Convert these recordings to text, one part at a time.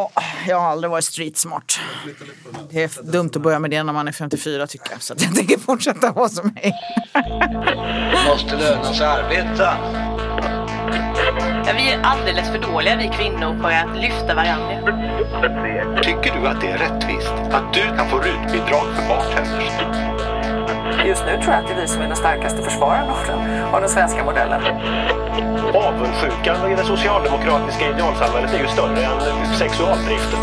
Ja, jag har aldrig varit street smart. Det är dumt att börja med det när man är 54 tycker jag. Så jag tänker fortsätta vara som mig. måste löna sig arbeta. Ja, vi är alldeles för dåliga vi kvinnor för att lyfta varandra. Tycker du att det är rättvist att du kan få rutbidrag för bartenders? Just nu tror jag att det är vi som är den starkaste försvararen av den, av den svenska modellen. Avundsjukan i det socialdemokratiska idealsamhället är ju större än sexualdriften.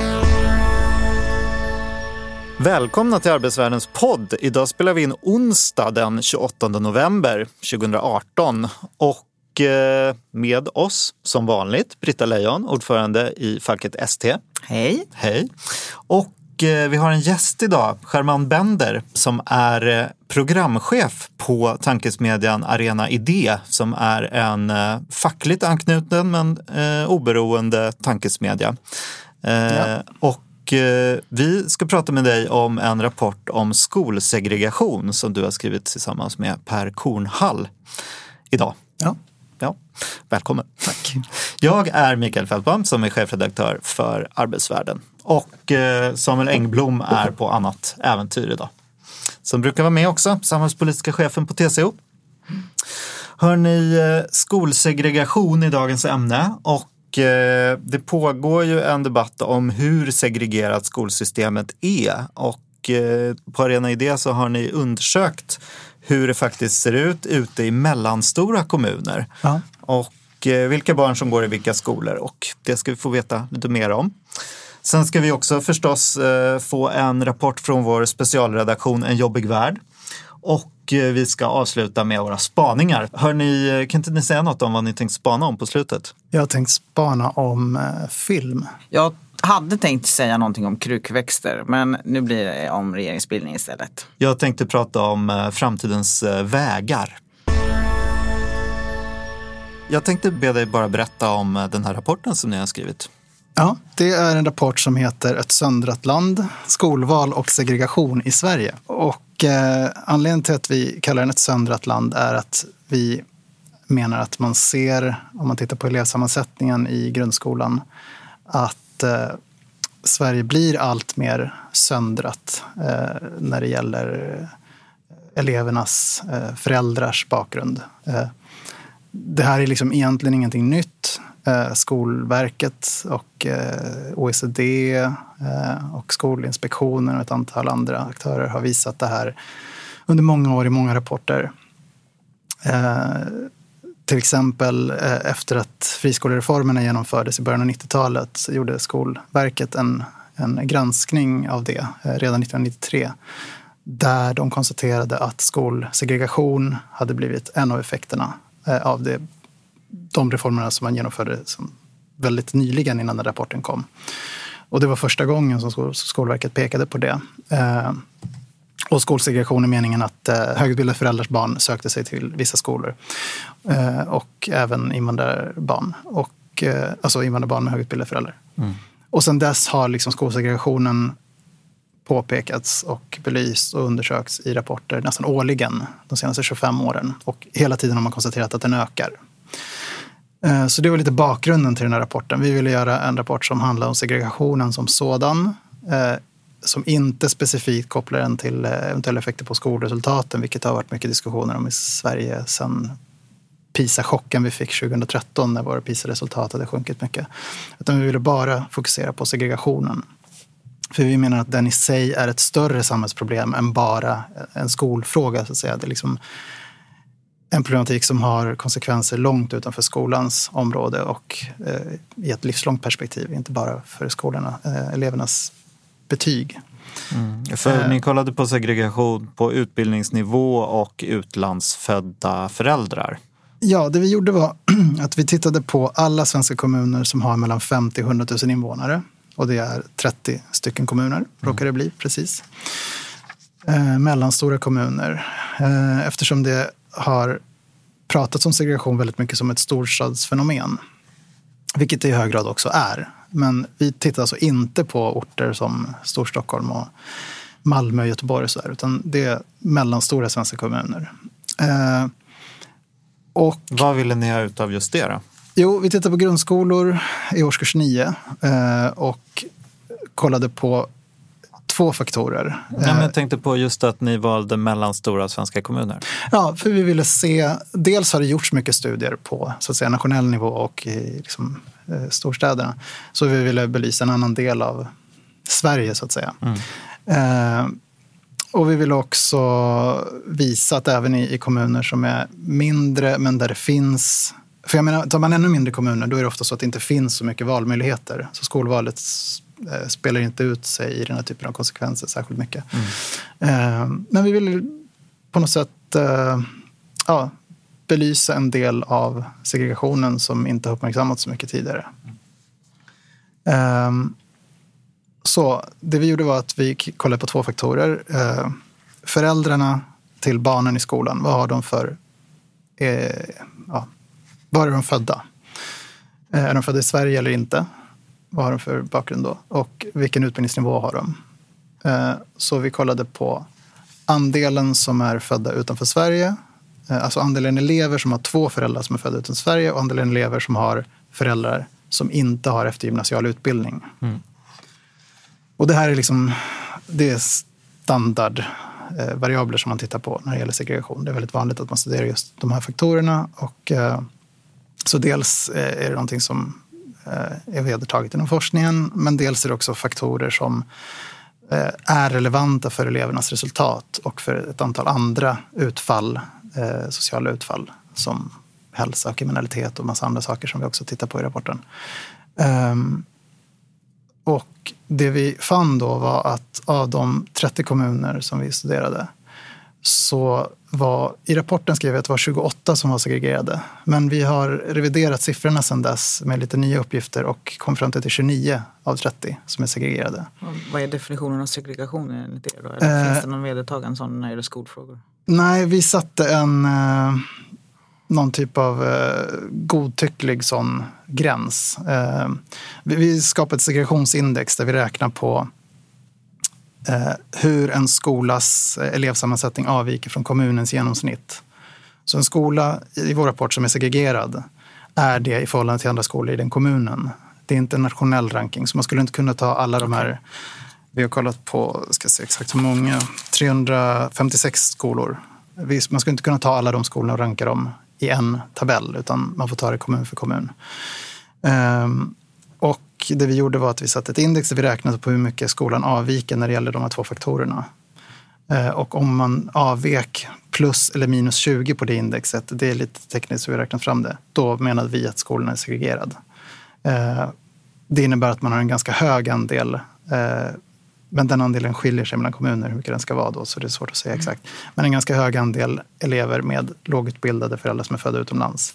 Välkomna till Arbetsvärldens podd. Idag spelar vi in onsdag den 28 november 2018. Och eh, med oss som vanligt Britta Lejon, ordförande i facket ST. Hej. Hej. Och eh, vi har en gäst idag, German Bender, som är eh, programchef på tankesmedjan Arena Idé som är en fackligt anknuten men oberoende tankesmedja. Ja. Och vi ska prata med dig om en rapport om skolsegregation som du har skrivit tillsammans med Per Kornhall idag. Ja. Ja, välkommen. Tack. Jag är Mikael Fältbaum som är chefredaktör för Arbetsvärlden och Samuel Engblom är på annat äventyr idag. Som brukar vara med också, samhällspolitiska chefen på TCO. Hörni, skolsegregation i dagens ämne och det pågår ju en debatt om hur segregerat skolsystemet är och på Arena Idé så har ni undersökt hur det faktiskt ser ut ute i mellanstora kommuner. Ja. Och vilka barn som går i vilka skolor och det ska vi få veta lite mer om. Sen ska vi också förstås få en rapport från vår specialredaktion En jobbig värld. Och vi ska avsluta med våra spaningar. Hör ni, kan inte ni säga något om vad ni tänkt spana om på slutet? Jag har tänkt spana om eh, film. Jag hade tänkt säga någonting om krukväxter, men nu blir det om regeringsbildning istället. Jag tänkte prata om eh, framtidens eh, vägar. Jag tänkte be dig bara berätta om eh, den här rapporten som ni har skrivit. Ja, det är en rapport som heter Ett söndrat land, skolval och segregation i Sverige. Och eh, anledningen till att vi kallar den ett söndrat land är att vi menar att man ser, om man tittar på elevsammansättningen i grundskolan, att eh, Sverige blir allt mer söndrat eh, när det gäller eh, elevernas eh, föräldrars bakgrund. Eh, det här är liksom egentligen ingenting nytt. Eh, Skolverket och eh, OECD eh, och Skolinspektionen och ett antal andra aktörer har visat det här under många år i många rapporter. Till exempel efter att friskolereformerna genomfördes i början av 90-talet så gjorde Skolverket en, en granskning av det redan 1993 där de konstaterade att skolsegregation hade blivit en av effekterna av det, de reformerna som man genomförde som väldigt nyligen innan den rapporten kom. Och det var första gången som Skolverket pekade på det. Och skolsegregation är meningen att högutbildade föräldrars barn sökte sig till vissa skolor. Och även invandrarbarn. Och, alltså invandrarbarn med högutbildade föräldrar. Mm. Och sen dess har liksom skolsegregationen påpekats och belysts och undersökts i rapporter nästan årligen de senaste 25 åren. Och hela tiden har man konstaterat att den ökar. Eh, så det var lite bakgrunden till den här rapporten. Vi ville göra en rapport som handlar om segregationen som sådan. Eh, som inte specifikt kopplar den till eh, eventuella effekter på skolresultaten, vilket har varit mycket diskussioner om i Sverige sedan PISA-chocken vi fick 2013 när våra PISA-resultat hade sjunkit mycket. Utan vi ville bara fokusera på segregationen. För vi menar att den i sig är ett större samhällsproblem än bara en skolfråga. Så att säga. Det är liksom en problematik som har konsekvenser långt utanför skolans område och eh, i ett livslångt perspektiv, inte bara för skolorna, eh, elevernas betyg. Mm. För eh. ni kollade på segregation på utbildningsnivå och utlandsfödda föräldrar. Ja, det vi gjorde var att vi tittade på alla svenska kommuner som har mellan 50 och 100 000 invånare. Och det är 30 stycken kommuner, råkar det bli precis. Eh, mellanstora kommuner. Eh, eftersom det har pratats om segregation väldigt mycket som ett storstadsfenomen. Vilket det i hög grad också är. Men vi tittar alltså inte på orter som Storstockholm och Malmö och Göteborg och så där, utan det är mellanstora svenska kommuner. Eh, och, Vad ville ni ha ut av just det då? Jo, vi tittade på grundskolor i årskurs 9 eh, och kollade på två faktorer. Ja, men jag tänkte på just att ni valde mellanstora svenska kommuner. Ja, för vi ville se, dels har det gjorts mycket studier på så att säga, nationell nivå och i liksom, eh, storstäderna. Så vi ville belysa en annan del av Sverige så att säga. Eh, och vi vill också visa att även i, i kommuner som är mindre men där det finns för jag menar, tar man ännu mindre kommuner då är det ofta så att det inte finns så mycket valmöjligheter. Så skolvalet eh, spelar inte ut sig i den här typen av konsekvenser särskilt mycket. Eh, men vi vill på något sätt eh, ja, belysa en del av segregationen som inte har uppmärksammats så mycket tidigare. Så det vi gjorde var att vi kollade på två faktorer. Eh, föräldrarna till barnen i skolan, vad har de för... Eh, ja, var är de födda? Eh, är de födda i Sverige eller inte? Vad har de för bakgrund då? Och vilken utbildningsnivå har de? Eh, så vi kollade på andelen som är födda utanför Sverige. Eh, alltså andelen elever som har två föräldrar som är födda utanför Sverige och andelen elever som har föräldrar som inte har eftergymnasial utbildning. Och det här är liksom det är standard eh, variabler som man tittar på när det gäller segregation. Det är väldigt vanligt att man studerar just de här faktorerna. Och, så dels är det någonting som Eh, är vedertaget inom forskningen men dels är det också faktorer som eh, är relevanta för elevernas resultat och för ett antal andra utfall, eh, sociala utfall som hälsa, kriminalitet och massa andra saker som vi också tittar på i rapporten. Ehm, och det vi fann då var att av de 30 kommuner som vi studerade så var, i rapporten skrev vi att det var 28 som var segregerade. Men vi har reviderat siffrorna sedan dess med lite nya uppgifter och kom fram till att det är 29 av 30 som är segregerade. Vad är definitionen av segregation enligt er då? Eller Eh, finns det någon vedertagen sån när det gäller skolfrågor? Nej, vi satte en, eh, någon typ av eh, godtycklig sån gräns. Eh, vi, vi skapade ett segregationsindex där vi räknar på eh, Eh, hur en skolas eh, elevsammansättning avviker från kommunens genomsnitt. Så en skola i vår rapport som är segregerad är det i förhållande till andra skolor i den kommunen. Det är inte en nationell ranking, så man skulle inte kunna ta alla de här vi har kollat på, ska se exakt hur många, 356 skolor. Man ska inte kunna ta alla de skolorna och ranka dem i en tabell, utan man får ta det kommun för kommun. Ehm, och det vi gjorde var att vi satte ett index där vi räknade på hur mycket skolan avviker när det gäller de här två faktorerna. Eh, Och om man avvek plus eller minus 20 på det indexet, det är lite tekniskt så vi räknat fram det, då menade vi att skolan är segregerad. Eh, Det innebär att man har en ganska hög andel, eh, men den andelen skiljer sig mellan kommuner hur mycket den ska vara då, så det är svårt att säga exakt. Men en ganska hög andel elever med lågutbildade föräldrar som är födda utomlands.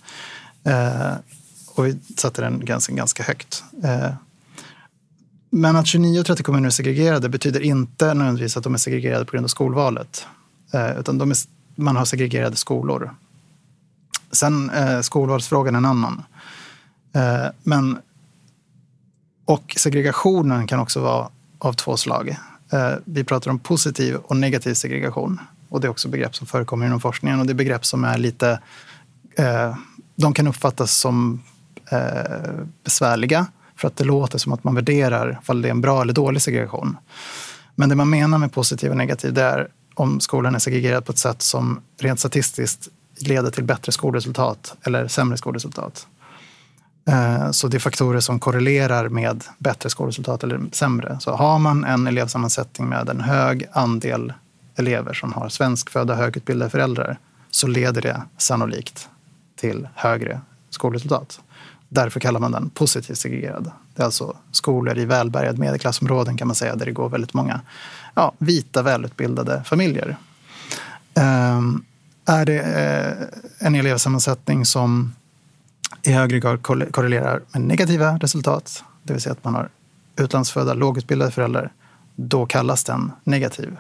Och vi satte den gränsen ganska högt. Eh, men att 29 och 30 kommuner är segregerade betyder inte nödvändigtvis att de är segregerade på grund av skolvalet. Eh, utan de är, man har segregerade skolor. Sen eh, skolvalsfrågan är en annan. Men, och segregationen kan också vara av två slag. Vi pratar om positiv och negativ segregation. Och det är också begrepp som förekommer inom forskningen. Och det är begrepp som är lite... De kan uppfattas som Eh, besvärliga för att det låter som att man värderar ifall det är en bra eller dålig segregation. Men det man menar med positiv och negativ det är om skolan är segregerad på ett sätt som rent statistiskt leder till bättre skolresultat eller sämre skolresultat. Eh, så det är faktorer som korrelerar med bättre skolresultat eller sämre. Så har man en elevsammansättning med en hög andel elever som har svenskfödda högutbildade föräldrar så leder det sannolikt till högre skolresultat. Därför kallar man den positivt segregerad. Det är alltså skolor i välbärgade medelklassområden kan man säga där det går väldigt många ja, vita välutbildade familjer. Ehm, är det eh, en elevsammansättning som i högre grad korrelerar med negativa resultat, det vill säga att man har utlandsfödda lågutbildade föräldrar, då kallas den negativ.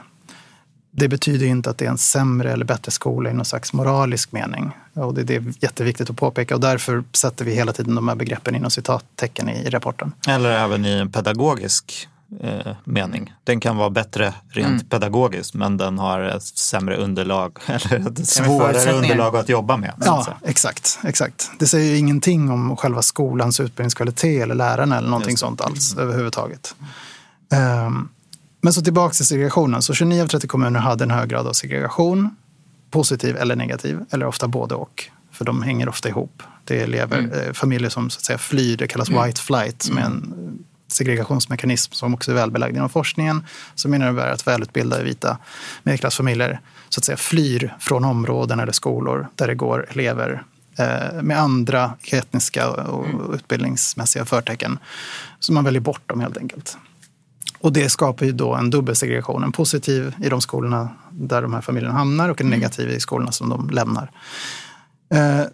Det betyder inte att det är en sämre eller bättre skola i någon slags moralisk mening. Och det, det är jätteviktigt att påpeka och därför sätter vi hela tiden de här begreppen inom citattecken i, i rapporten. Eller även i en pedagogisk eh, mening. Den kan vara bättre rent Mm. pedagogiskt men den har ett sämre underlag eller ett svårare underlag att jobba med. Ja, exakt, exakt. Det säger ju ingenting om själva skolans utbildningskvalitet eller lärarna eller någonting sånt alls överhuvudtaget. Ehm, men så tillbaka till segregationen. Så 29 av 30 kommuner hade en hög grad av segregation. Positiv eller negativ, eller ofta både och. För de hänger ofta ihop. Det är elever, eh, familjer som så att säga flyr, det kallas white flight, som är en eh, segregationsmekanism som också är välbelagd inom forskningen. Som innebär att välutbildade vita medelklassfamiljer så att säga flyr från områden eller skolor där det går elever eh, med andra etniska och utbildningsmässiga förtecken. Så man väljer bort dem helt enkelt. Och det skapar ju då en dubbelsegregation. En positiv i de skolorna där de här familjerna hamnar och en negativ i skolorna som de lämnar. Eh,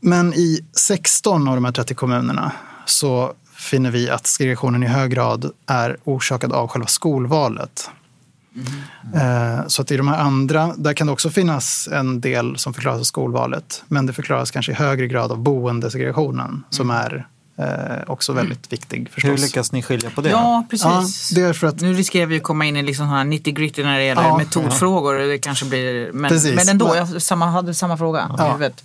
Men i 16 av de här 30 kommunerna så finner vi att segregationen i hög grad är orsakad av själva skolvalet. Eh, Så att i de här andra, där kan det också finnas en del som förklaras av skolvalet. Men det förklaras kanske i högre grad av boendesegregationen som är eh, också väldigt viktig förstås. Hur lyckas ni skilja på det? Ja, Ja, precis. det är för att Nu riskerar vi att komma in i liksom här 90 gritty när det gäller Ja. metodfrågor. Det kanske blir, men, Precis. men ändå, jag samma, hade samma fråga i Ja. huvudet.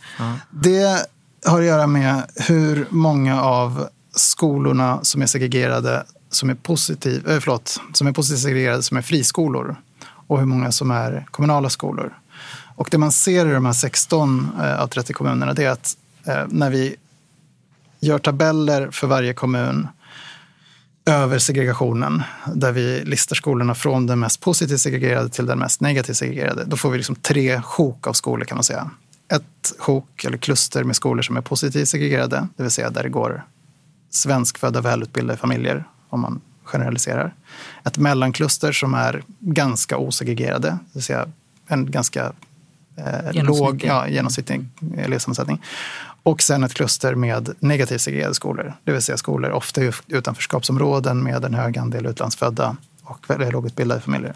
Det har att göra med hur många av skolorna som är segregerade som är, positiv, eh, förlåt, som är positivt segregerade som är friskolor och hur många som är kommunala skolor. Och det man ser i de här 16 eh, av 30 kommunerna det är att eh, när vi gör tabeller för varje kommun över segregationen, där vi listar skolorna från den mest positivt segregerade till den mest negativt segregerade, då får vi liksom tre sjok av skolor kan man säga. Ett sjok eller kluster med skolor som är positivt segregerade, det vill säga där det går svenskfödda välutbildade familjer, om man generaliserar. Ett mellankluster som är ganska osegregerade, det vill säga en ganska eh, låg ja, genomsnittlig elevsammansättning. Och sen ett kluster med negativt segregerade skolor, det vill säga skolor ofta i utanförskapsområden med en hög andel utlandsfödda och väldigt lågutbildade familjer.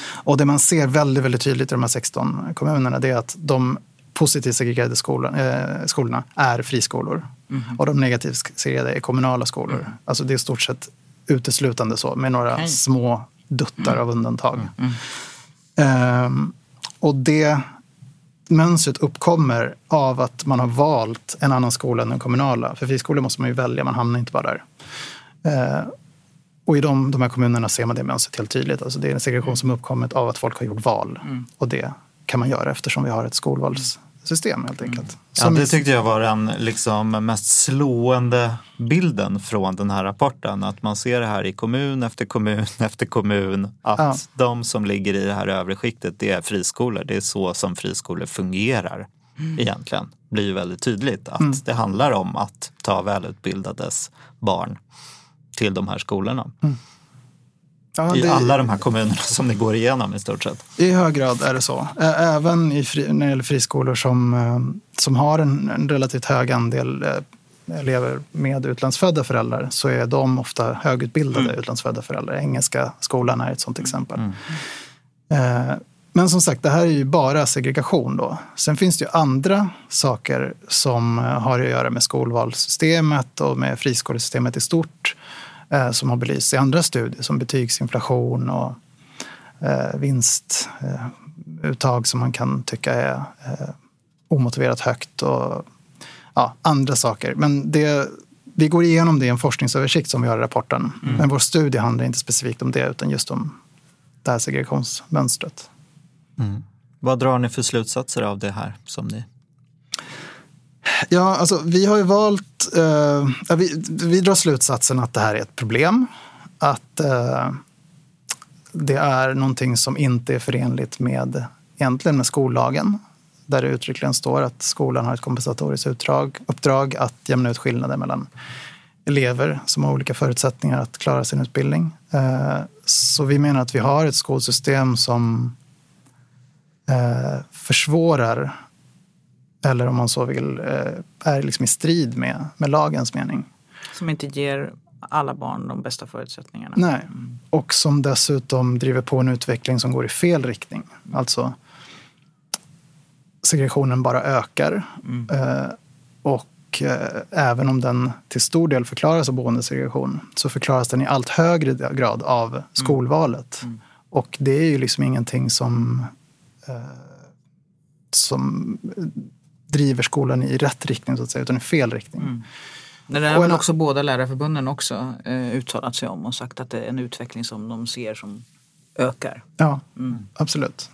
Och det man ser väldigt, väldigt tydligt i de här 16 kommunerna det är att de positivt segregerade skolan, eh, skolorna är friskolor och de negativt segregerade är kommunala skolor. Alltså det är i stort sett uteslutande så med några Okej. små duttar av undantag. Ehm, och det mönstret uppkommer av att man har valt en annan skola än den kommunala. För friskolor måste man ju välja, man hamnar inte bara där. Eh, och i de, de här kommunerna ser man det mönstret helt tydligt. Alltså det är en segregation som uppkommit av att folk har gjort val. Och det kan man göra eftersom vi har ett skolvalssystem helt enkelt. Ja, Som det tyckte jag var den liksom mest slående bilden från den här rapporten. Att man ser det här i kommun efter kommun efter kommun. Att Ja. de som ligger i det här övre skiktet, det är friskolor. Det är så som friskolor fungerar egentligen. Det blir ju väldigt tydligt att det handlar om att ta välutbildades barn till de här skolorna. Ja, I alla de här kommunerna som ni går igenom i stort sett. I hög grad är det så. Även i fri, när det gäller friskolor som, eh, som har en, en relativt hög andel eh, elever med utlandsfödda föräldrar så är de ofta högutbildade utlandsfödda föräldrar. Engelska skolan är ett sådant exempel. Eh, Men som sagt, det här är ju bara segregation då. Sen finns det ju andra saker som har att göra med skolvalssystemet och med friskolesystemet i stort eh, som har belysts i andra studier som betygsinflation och eh, vinstuttag som man kan tycka är eh, omotiverat högt och ja, andra saker. Men det, vi går igenom det i en forskningsöversikt som vi har i rapporten. Men vår studie handlar inte specifikt om det utan just om det här segregationsmönstret. Vad drar ni för slutsatser av det här som ni Ja, alltså vi har ju valt... Eh, vi, vi drar slutsatsen att det här är ett problem. Att eh, det är någonting som inte är förenligt med, egentligen med skollagen. Där det uttryckligen står att skolan har ett kompensatoriskt utdrag, uppdrag att jämna ut skillnader mellan elever som har olika förutsättningar att klara sin utbildning. Eh, så vi menar att vi har ett skolsystem som eh, försvårar eller om man så vill, eh, är liksom i strid med, med lagens mening. Som inte ger alla barn de bästa förutsättningarna. Nej. Och som dessutom driver på en utveckling som går i fel riktning. Alltså segregationen bara ökar. Eh, och eh, även om den till stor del förklaras av boendesegregation så förklaras den i allt högre grad av skolvalet. Och det är ju liksom ingenting som, som driver skolan i rätt riktning så att säga, utan i fel riktning. Det där Och har väl också båda lärarförbunden också eh, uttalat sig om och sagt att det är en utveckling som de ser som ökar. Ja, absolut.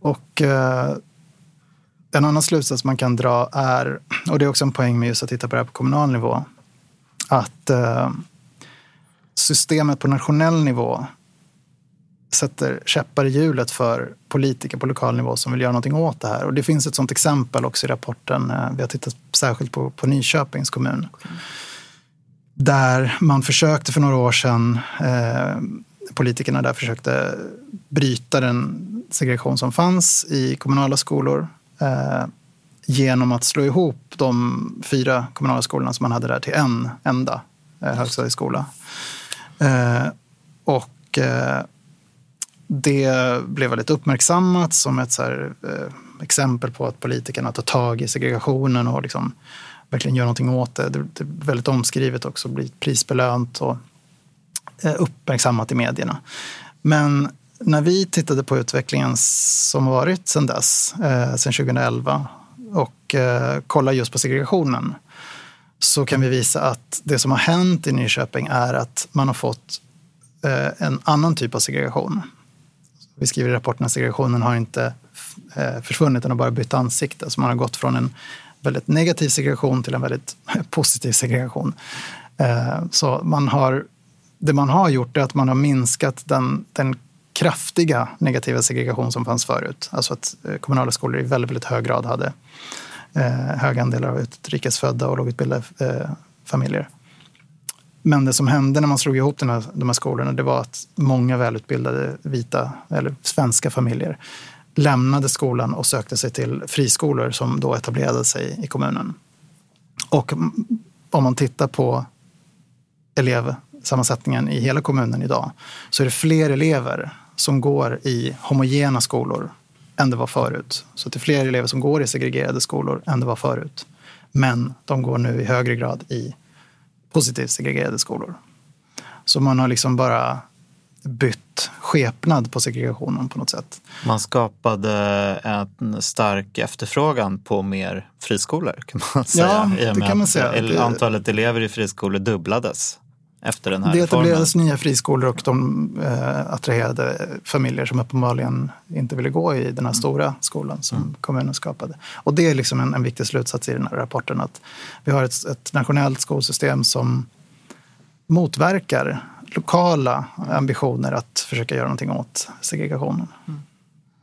Och eh, en annan slutsats man kan dra är, och det är också en poäng med just att titta på det här på kommunal nivå, att eh, systemet på nationell nivå sätter käppar i hjulet för politiker på lokal nivå som vill göra någonting åt det här. Och det finns ett sånt exempel också i rapporten. Eh, vi har tittat särskilt på, på Nyköpings kommun. Där man försökte för några år sedan, eh, politikerna där försökte bryta den segregation som fanns i kommunala skolor eh, genom att slå ihop de fyra kommunala skolorna som man hade där till en enda eh, högstadieskola. Eh, och eh, det blev väldigt uppmärksammat som ett så här, eh, exempel på att politikerna tar tag i segregationen och liksom verkligen gör någonting åt det. Det, det är väldigt omskrivet också, blir prisbelönt och eh, uppmärksammat i medierna. Men när vi tittade på utvecklingen som varit sedan dess, eh, sedan 2011 och eh, kollar just på segregationen så kan vi visa att det som har hänt i Nyköping är att man har fått eh, en annan typ av segregation. Vi skriver i rapporten att segregationen har inte eh, försvunnit, den har bara bytt ansikte. Så man har gått från en väldigt negativ segregation till en väldigt positiv segregation. Eh, så man har, det man har gjort är att man har minskat den, den kraftiga negativa segregation som fanns förut. Alltså att eh, kommunala skolor i väldigt, väldigt hög grad hade eh, höga andelar av utrikesfödda och lågutbildade eh, familjer. Men det som hände när man slog ihop den här, de här skolorna det var att många välutbildade vita eller svenska familjer lämnade skolan och sökte sig till friskolor som då etablerade sig i kommunen. Och om man tittar på elevsammansättningen i hela kommunen idag så är det fler elever som går i homogena skolor än det var förut. Så det är fler elever som går i segregerade skolor än det var förut. Men de går nu i högre grad i positivt segregerade skolor. Så man har liksom bara bytt skepnad på segregationen på något sätt. Man skapade en stark efterfrågan på mer friskolor kan man säga. Ja, det kan man säga. Antalet elever i friskolor dubblades efter den här Det reformen. etablerades nya friskolor och de eh, attraherade familjer som uppenbarligen inte ville gå i den här stora skolan som kommunen skapade. Och det är liksom en, en viktig slutsats i den här rapporten att vi har ett, ett nationellt skolsystem som motverkar lokala ambitioner att försöka göra någonting åt segregationen.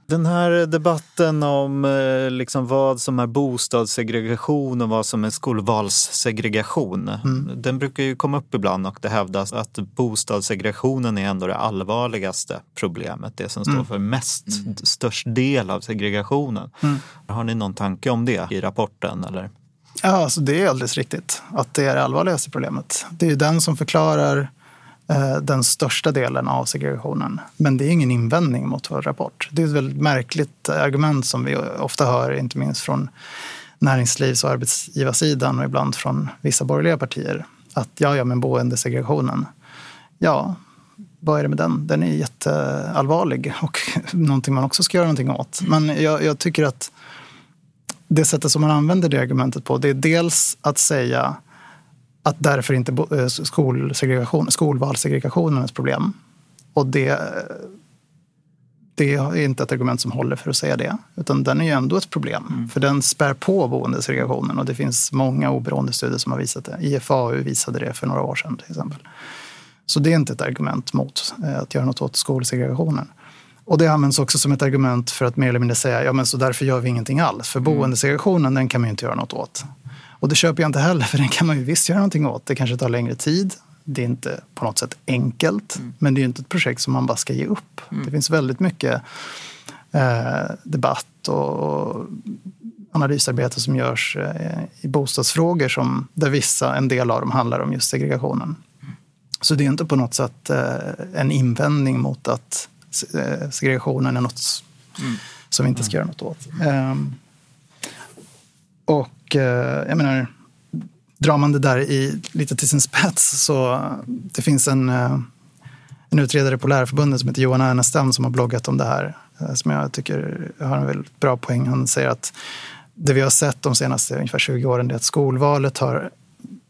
Den här debatten om eh, liksom vad som är bostadssegregation och vad som är skolvalssegregation. Den brukar ju komma upp ibland och det hävdas att bostadssegregationen är ändå det allvarligaste problemet. Det som står för mest, störst del av segregationen. Har ni någon tanke om det i rapporten? Eller? Ja, alltså det är alldeles riktigt att det är det allvarligaste problemet. Det är ju den som förklarar Eh, den största delen av segregationen. Men det är ingen invändning mot vår rapport. Det är ett väldigt märkligt argument som vi ofta hör, inte minst från näringslivs och arbetsgivarsidan och ibland från vissa borgerliga partier. Att ja, ja, men boendesegregationen. Ja, vad är det med den? Den är jätteallvarlig och någonting man också ska göra någonting åt. Men jag, jag tycker att det sättet som man använder det argumentet på, det är dels att säga att därför inte eh, skolsegregation, skolvalssegregationen är ett problem. Och det, det är inte ett argument som håller för att säga det. Utan den är ju ändå ett problem. För den spär på boendesegregationen. Och det finns många oberoende studier som har visat det. IFAU visade det för några år sedan till exempel. Så det är inte ett argument mot eh, att göra något åt skolsegregationen. Och det används också som ett argument för att mer eller mindre säga ja men så därför gör vi ingenting alls. För boendesegregationen den kan man ju inte göra något åt. Och det köper jag inte heller för den kan man ju visst göra någonting åt. Det kanske tar längre tid. Det är inte på något sätt enkelt. Men det är ju inte ett projekt som man bara ska ge upp. Det finns väldigt mycket eh, debatt och analysarbete som görs eh, i bostadsfrågor som, där vissa, en del av dem handlar om just segregationen. Så det är inte på något sätt eh, en invändning mot att eh, segregationen är något som vi inte ska göra något åt. Ehm, och eh, jag menar, drar man det där i, lite till sin spets så det finns en, eh, en utredare på Lärarförbundet som heter Johan Ernestam som har bloggat om det här. eh, Som jag tycker har en väldigt bra poäng. Han säger att det vi har sett de senaste ungefär 20 åren är att skolvalet har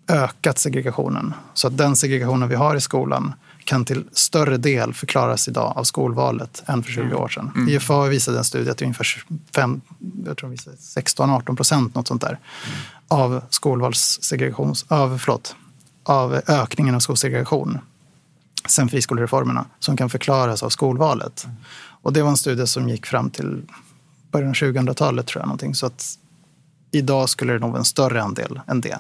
ökat segregationen. Så att den segregationen vi har i skolan kan till större del förklaras idag av skolvalet än för 20 år sedan. IFA visade en studie att ungefär 25, jag tror 16-18 procent, något sånt där, av skolvalssegregation, av, förlåt, av ökningen av skolsegregation sen friskolereformerna som kan förklaras av skolvalet. Och det var en studie som gick fram till början av 2000-talet tror jag. Någonting. Så att idag skulle det nog vara en större andel än det.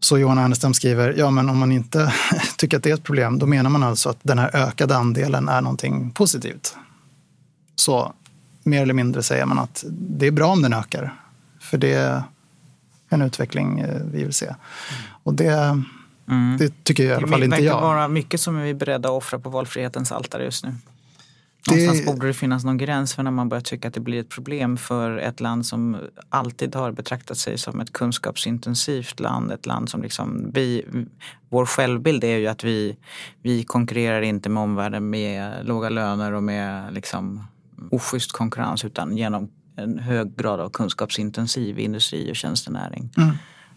Så Johan Ernestam skriver, ja men om man inte tycker att det är ett problem, då menar man alltså att den här ökade andelen är någonting positivt. Så mer eller mindre säger man att det är bra om den ökar. För det är en utveckling eh, vi vill se. Och det, det tycker jag i alla fall det inte verkar jag. vara mycket som vi är beredda att offra på valfrihetens altare just nu. Det- Någonstans borde det finnas någon gräns för när man börjar tycka att det blir ett problem för ett land som alltid har betraktat sig som ett kunskapsintensivt land. Ett land som liksom, vi, vår självbild är ju att vi, vi konkurrerar inte med omvärlden med låga löner och med liksom oschysst konkurrens utan genom en hög grad av kunskapsintensiv industri och tjänstenäring.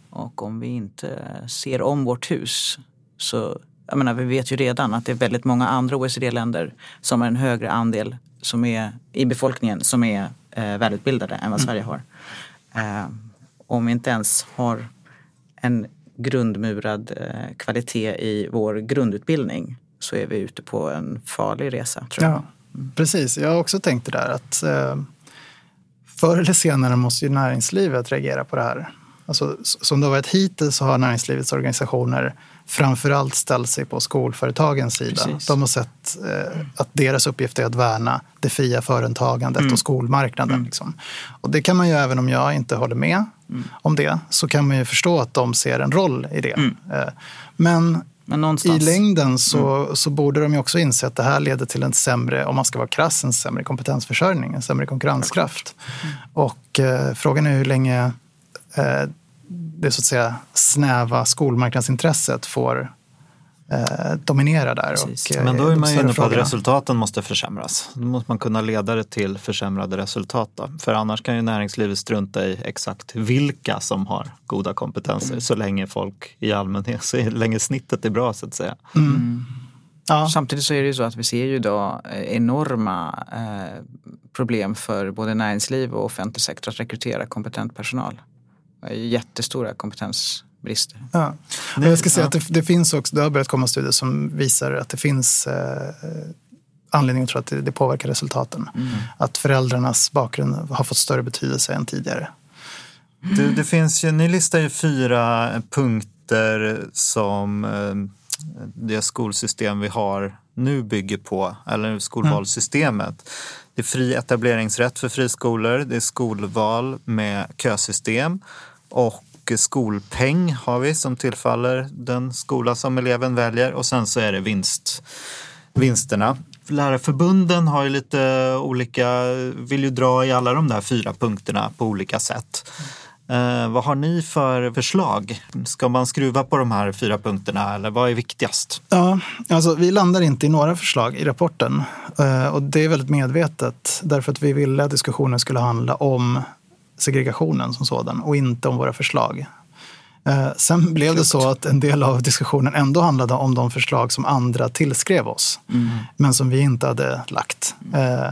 Och om vi inte ser om vårt hus så, jag menar vi vet ju redan att det är väldigt många andra OECD-länder som har en högre andel som är, i befolkningen som är eh, välutbildade än vad Sverige har. Eh, om vi inte ens har en grundmurad eh, kvalitet i vår grundutbildning så är vi ute på en farlig resa tror jag. Ja, precis. Jag har också tänkt det där att eh, förr eller senare måste ju näringslivet reagera på det här. Alltså, som det har varit hittills så har näringslivets organisationer framförallt ställt sig på skolföretagens sida. Precis. De har sett eh, att deras uppgift är att värna det fria företagandet Mm. och skolmarknaden. Liksom. Och det kan man ju, även om jag inte håller med Mm. om det, så kan man ju förstå att de ser en roll i det. Eh, men Men någonstans. i längden så, så borde de ju också inse att det här leder till en sämre, om man ska vara krass, en sämre kompetensförsörjning, en sämre konkurrenskraft. Och eh, frågan är hur länge eh, det så att säga snäva skolmarknadsintresset får eh, dominera där. Precis. Och, eh, Men då är man ju inne på att resultaten måste försämras. Då måste man kunna leda det till försämrade resultat. Då. För annars kan ju näringslivet strunta i exakt vilka som har goda kompetenser så länge folk i allmänhet, så länge snittet är bra så att säga. Ja. Samtidigt så är det ju så att vi ser ju idag eh, enorma eh, problem för både näringsliv och offentlig sektor att rekrytera kompetent personal. Jättestora kompetensbrister. Ja. Och jag ska säga att det, det finns också, det har börjat komma studier som visar att det finns eh, anledning att tro att det, det påverkar resultaten. Att föräldrarnas bakgrund har fått större betydelse än tidigare. Du, det finns ju, ni listar ju fyra punkter som eh, det skolsystem vi har nu bygger på, eller skolvalssystemet. Det är fri etableringsrätt för friskolor, det är skolval med kösystem och skolpeng har vi som tillfaller den skola som eleven väljer och sen så är det vinst, vinsterna. Lärarförbunden har ju lite olika, vill ju dra i alla de där fyra punkterna på olika sätt. Eh, vad har ni för förslag? Ska man skruva på de här fyra punkterna eller vad är viktigast? Ja, alltså vi landar inte i några förslag i rapporten. Eh, Och det är väldigt medvetet därför att vi ville att diskussionen skulle handla om segregationen som sådan och inte om våra förslag. Eh, Sen blev det så att en del av diskussionen ändå handlade om de förslag som andra tillskrev oss, men som vi inte hade lagt. Eh,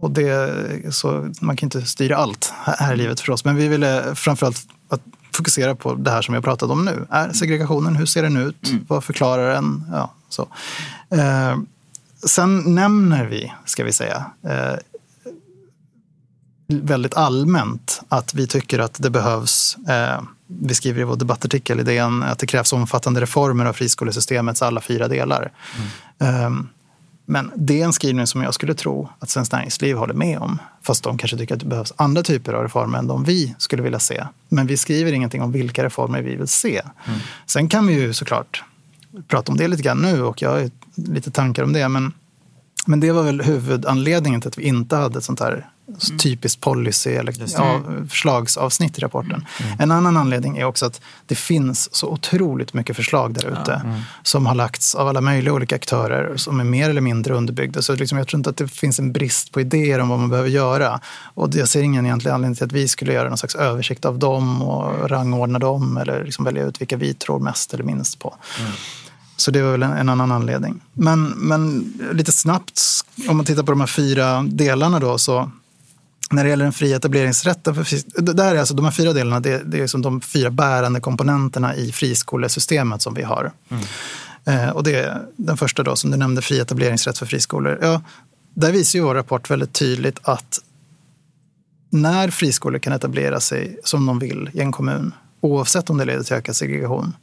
Och det, så man kan inte styra allt här i livet förstås, men vi ville framförallt att fokusera på det här som jag pratade om nu. Är segregationen, hur ser den ut? Vad förklarar den? Ja, så. Eh, sen nämner vi, ska vi säga, eh, väldigt allmänt att vi tycker att det behövs, eh, vi skriver i vår debattartikel i DN, att det krävs omfattande reformer av friskolesystemets alla fyra delar. Eh, men det är en skrivning som jag skulle tro att Svenskt Näringsliv håller med om. Fast de kanske tycker att det behövs andra typer av reformer än de vi skulle vilja se. Men vi skriver ingenting om vilka reformer vi vill se. Sen kan vi ju såklart prata om det lite grann nu och jag har lite tankar om det. Men Men det var väl huvudanledningen till att vi inte hade ett sånt här typiskt policy eller ja, förslagsavsnitt i rapporten. En annan anledning är också att det finns så otroligt mycket förslag där ute som har lagts av alla möjliga olika aktörer som är mer eller mindre underbyggda. Så liksom, jag tror inte att det finns en brist på idéer om vad man behöver göra. Och jag ser ingen egentlig anledning till att vi skulle göra någon slags översikt av dem och rangordna dem eller liksom välja ut vilka vi tror mest eller minst på. Så det var väl en, en annan anledning. Men, men lite snabbt, om man tittar på de här fyra delarna då, så när det gäller den fria etableringsrätten, för, fris- det där är alltså, de här fyra delarna, det, det är som de fyra bärande komponenterna i friskolesystemet som vi har. Eh, och det är den första då, som du nämnde, fri etableringsrätt för friskolor. Ja, där visar ju vår rapport väldigt tydligt att när friskolor kan etablera sig som de vill i en kommun, oavsett om det leder till ökad segregation,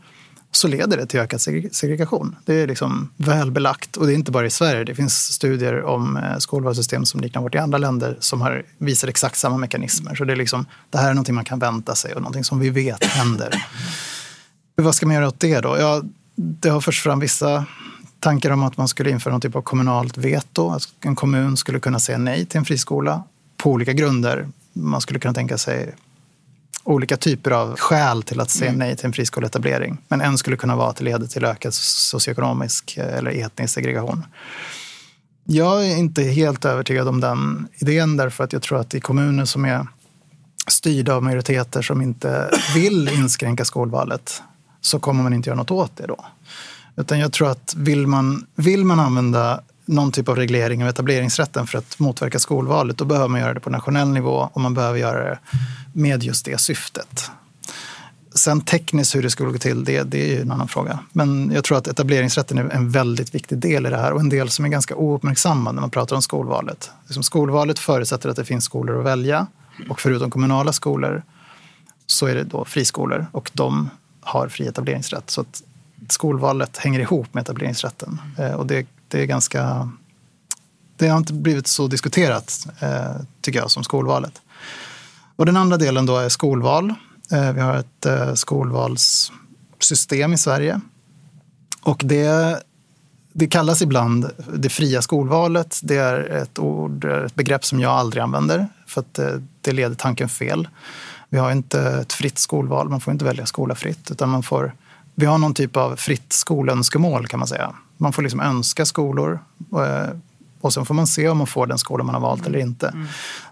så leder det till ökad segregation. Det är liksom väl belagt. Och det är inte bara i Sverige. Det finns studier om eh, skolvalssystem som liknar vårt i andra länder som har visar exakt samma mekanismer. Så det, är liksom, det här är någonting man kan vänta sig och någonting som vi vet händer. Vad ska man göra åt det då? Ja, det har förts fram vissa tankar om att man skulle införa någon typ av kommunalt veto. Att en kommun skulle kunna säga nej till en friskola på olika grunder. Man skulle kunna tänka sig olika typer av skäl till att säga nej till en friskoleetablering. Men en skulle kunna vara att det leder till ökad socioekonomisk eh, eller etnisk segregation. Jag är inte helt övertygad om den idén därför att jag tror att i kommuner som är styrda av majoriteter som inte vill inskränka skolvalet så kommer man inte göra något åt det då. Utan jag tror att vill man, vill man använda någon typ av reglering av etableringsrätten för att motverka skolvalet, då behöver man göra det på nationell nivå och man behöver göra det med just det syftet. Sen tekniskt hur det skulle gå till, det, det är ju en annan fråga. Men jag tror att etableringsrätten är en väldigt viktig del i det här och en del som är ganska ouppmärksammad när man pratar om skolvalet. Liksom skolvalet förutsätter att det finns skolor att välja och förutom kommunala skolor så är det då friskolor och de har fri etableringsrätt. Så att skolvalet hänger ihop med etableringsrätten. Eh, och det, det är ganska... Det har inte blivit så diskuterat, eh, tycker jag, som skolvalet. Och den andra delen då är skolval. Eh, vi har ett eh, skolvalssystem i Sverige. Och det, det kallas ibland det fria skolvalet. Det är ett ord, ett begrepp som jag aldrig använder för att det, det leder tanken fel. Vi har inte ett fritt skolval, man får inte välja skola fritt. Utan man får, vi har någon typ av fritt skolönskemål kan man säga. Man får liksom önska skolor eh, och sen får man se om man får den skola man har valt eller inte.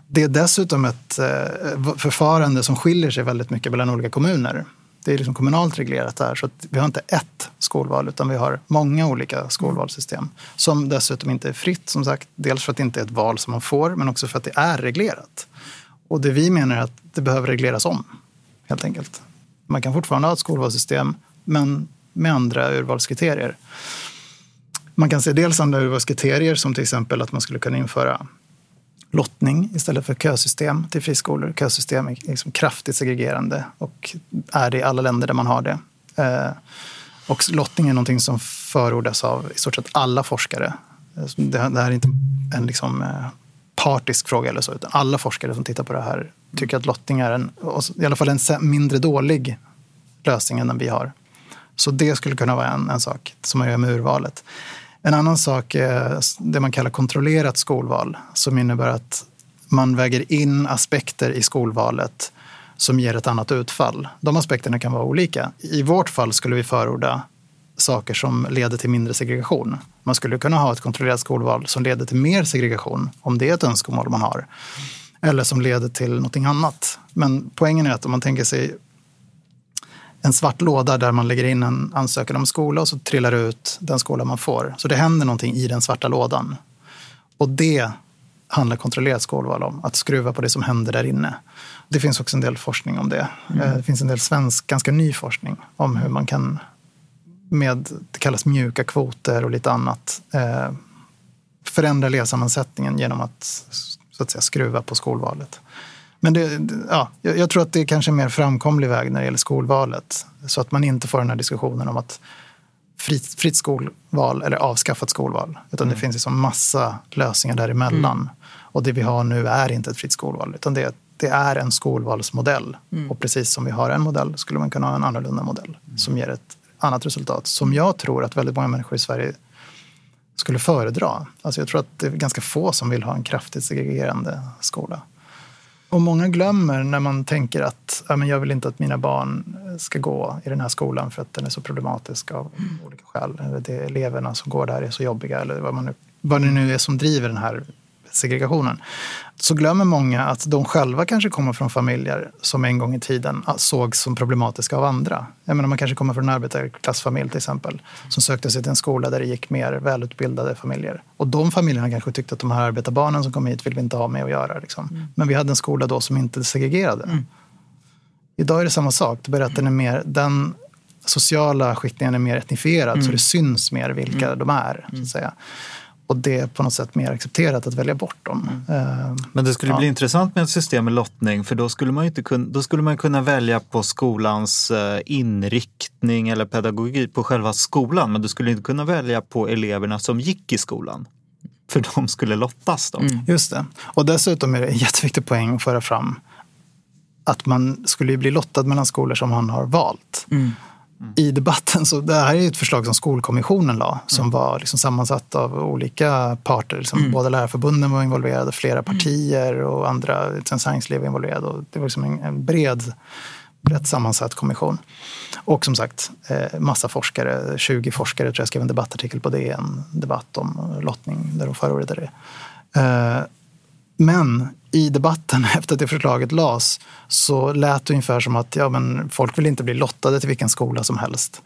Det är dessutom ett eh, förfarande som skiljer sig väldigt mycket mellan olika kommuner. Det är liksom kommunalt reglerat där, så att vi har inte ett skolval utan vi har många olika skolvalssystem. Som dessutom inte är fritt, som sagt. Dels för att det inte är ett val som man får, men också för att det är reglerat. Och det vi menar är att det behöver regleras om, helt enkelt. Man kan fortfarande ha ett skolvalssystem, men med andra urvalskriterier. Man kan se dels andra urvalskriterier som till exempel att man skulle kunna införa lottning istället för kösystem till friskolor. Kösystem är liksom kraftigt segregerande och är det i alla länder där man har det. Eh, och lottning är någonting som förordas av i stort sett alla forskare. Eh, det här är inte en liksom, eh, partisk fråga eller så, utan alla forskare som tittar på det här tycker att lottning är en, i alla fall en mindre dålig lösning än den vi har. Så det skulle kunna vara en, en sak som man gör med urvalet. En annan sak är det man kallar kontrollerat skolval som innebär att man väger in aspekter i skolvalet som ger ett annat utfall. De aspekterna kan vara olika. I vårt fall skulle vi förorda saker som leder till mindre segregation. Man skulle kunna ha ett kontrollerat skolval som leder till mer segregation om det är ett önskemål man har. Eller som leder till någonting annat. Men poängen är att om man tänker sig en svart låda där man lägger in en ansökan om skola och så trillar det ut den skola man får. Så det händer någonting i den svarta lådan. Och det handlar kontrollerat skolval om, att skruva på det som händer där inne. Det finns också en del forskning om det. Eh, Det finns en del svensk, ganska ny forskning om hur man kan med, det kallas mjuka kvoter och lite annat, eh, förändra elevsammansättningen genom att, så att säga, skruva på skolvalet. Men det, ja, jag, tror att det är kanske en mer framkomlig väg när det gäller skolvalet. Så att man inte får den här diskussionen om att fritt, fritt skolval eller avskaffat skolval. Utan det finns liksom massa lösningar däremellan. Och det vi har nu är inte ett fritt skolval, utan det, det är en skolvalsmodell. Och precis som vi har en modell skulle man kunna ha en annorlunda modell som ger ett annat resultat. Som jag tror att väldigt många människor i Sverige skulle föredra. Alltså jag tror att det är ganska få som vill ha en kraftigt segregerande skola. Och många glömmer när man tänker att ja, men jag vill inte att mina barn ska gå i den här skolan för att den är så problematisk av olika skäl. Eller det eleverna som går där är så jobbiga eller vad, man nu, vad det nu är som driver den här segregationen. Så glömmer många att de själva kanske kommer från familjer som en gång i tiden sågs som problematiska av andra. Jag menar, man kanske kommer från en arbetarklassfamilj till exempel som sökte sig till en skola där det gick mer välutbildade familjer. Och de familjerna kanske tyckte att de här arbetarbarnen som kom hit vill vi inte ha med att göra. Liksom. Mm. Men vi hade en skola då som inte segregerade. Mm. Idag är det samma sak. Den, är mer, den sociala skiktningen är mer etnifierad mm. så det syns mer vilka mm. de är. Så att säga. Och det är på något sätt mer accepterat att välja bort dem. Mm. Men det skulle ja. bli intressant med ett system med lottning för då skulle man, inte kunna, då skulle man kunna välja på skolans eh, inriktning eller pedagogik på själva skolan. Men du skulle inte kunna välja på eleverna som gick i skolan. För de skulle lottas då. Mm. Just det. Och dessutom är det en jätteviktig poäng att föra fram att man skulle bli lottad mellan skolor som man har valt. Mm. I debatten. Så det här är ett förslag som Skolkommissionen la som mm. var liksom sammansatt av olika parter. Liksom mm. Båda lärarförbunden var involverade, flera mm. partier och andra näringsliv var involverade. Och det var liksom en, en bred, brett sammansatt kommission. Och som sagt, eh, massa forskare, 20 forskare tror jag skrev en debattartikel på en debatt om lottning där de förordade det. Eh, men i debatten efter att det förslaget lades så lät det ungefär som att ja, men folk vill inte bli lottade till vilken skola som helst.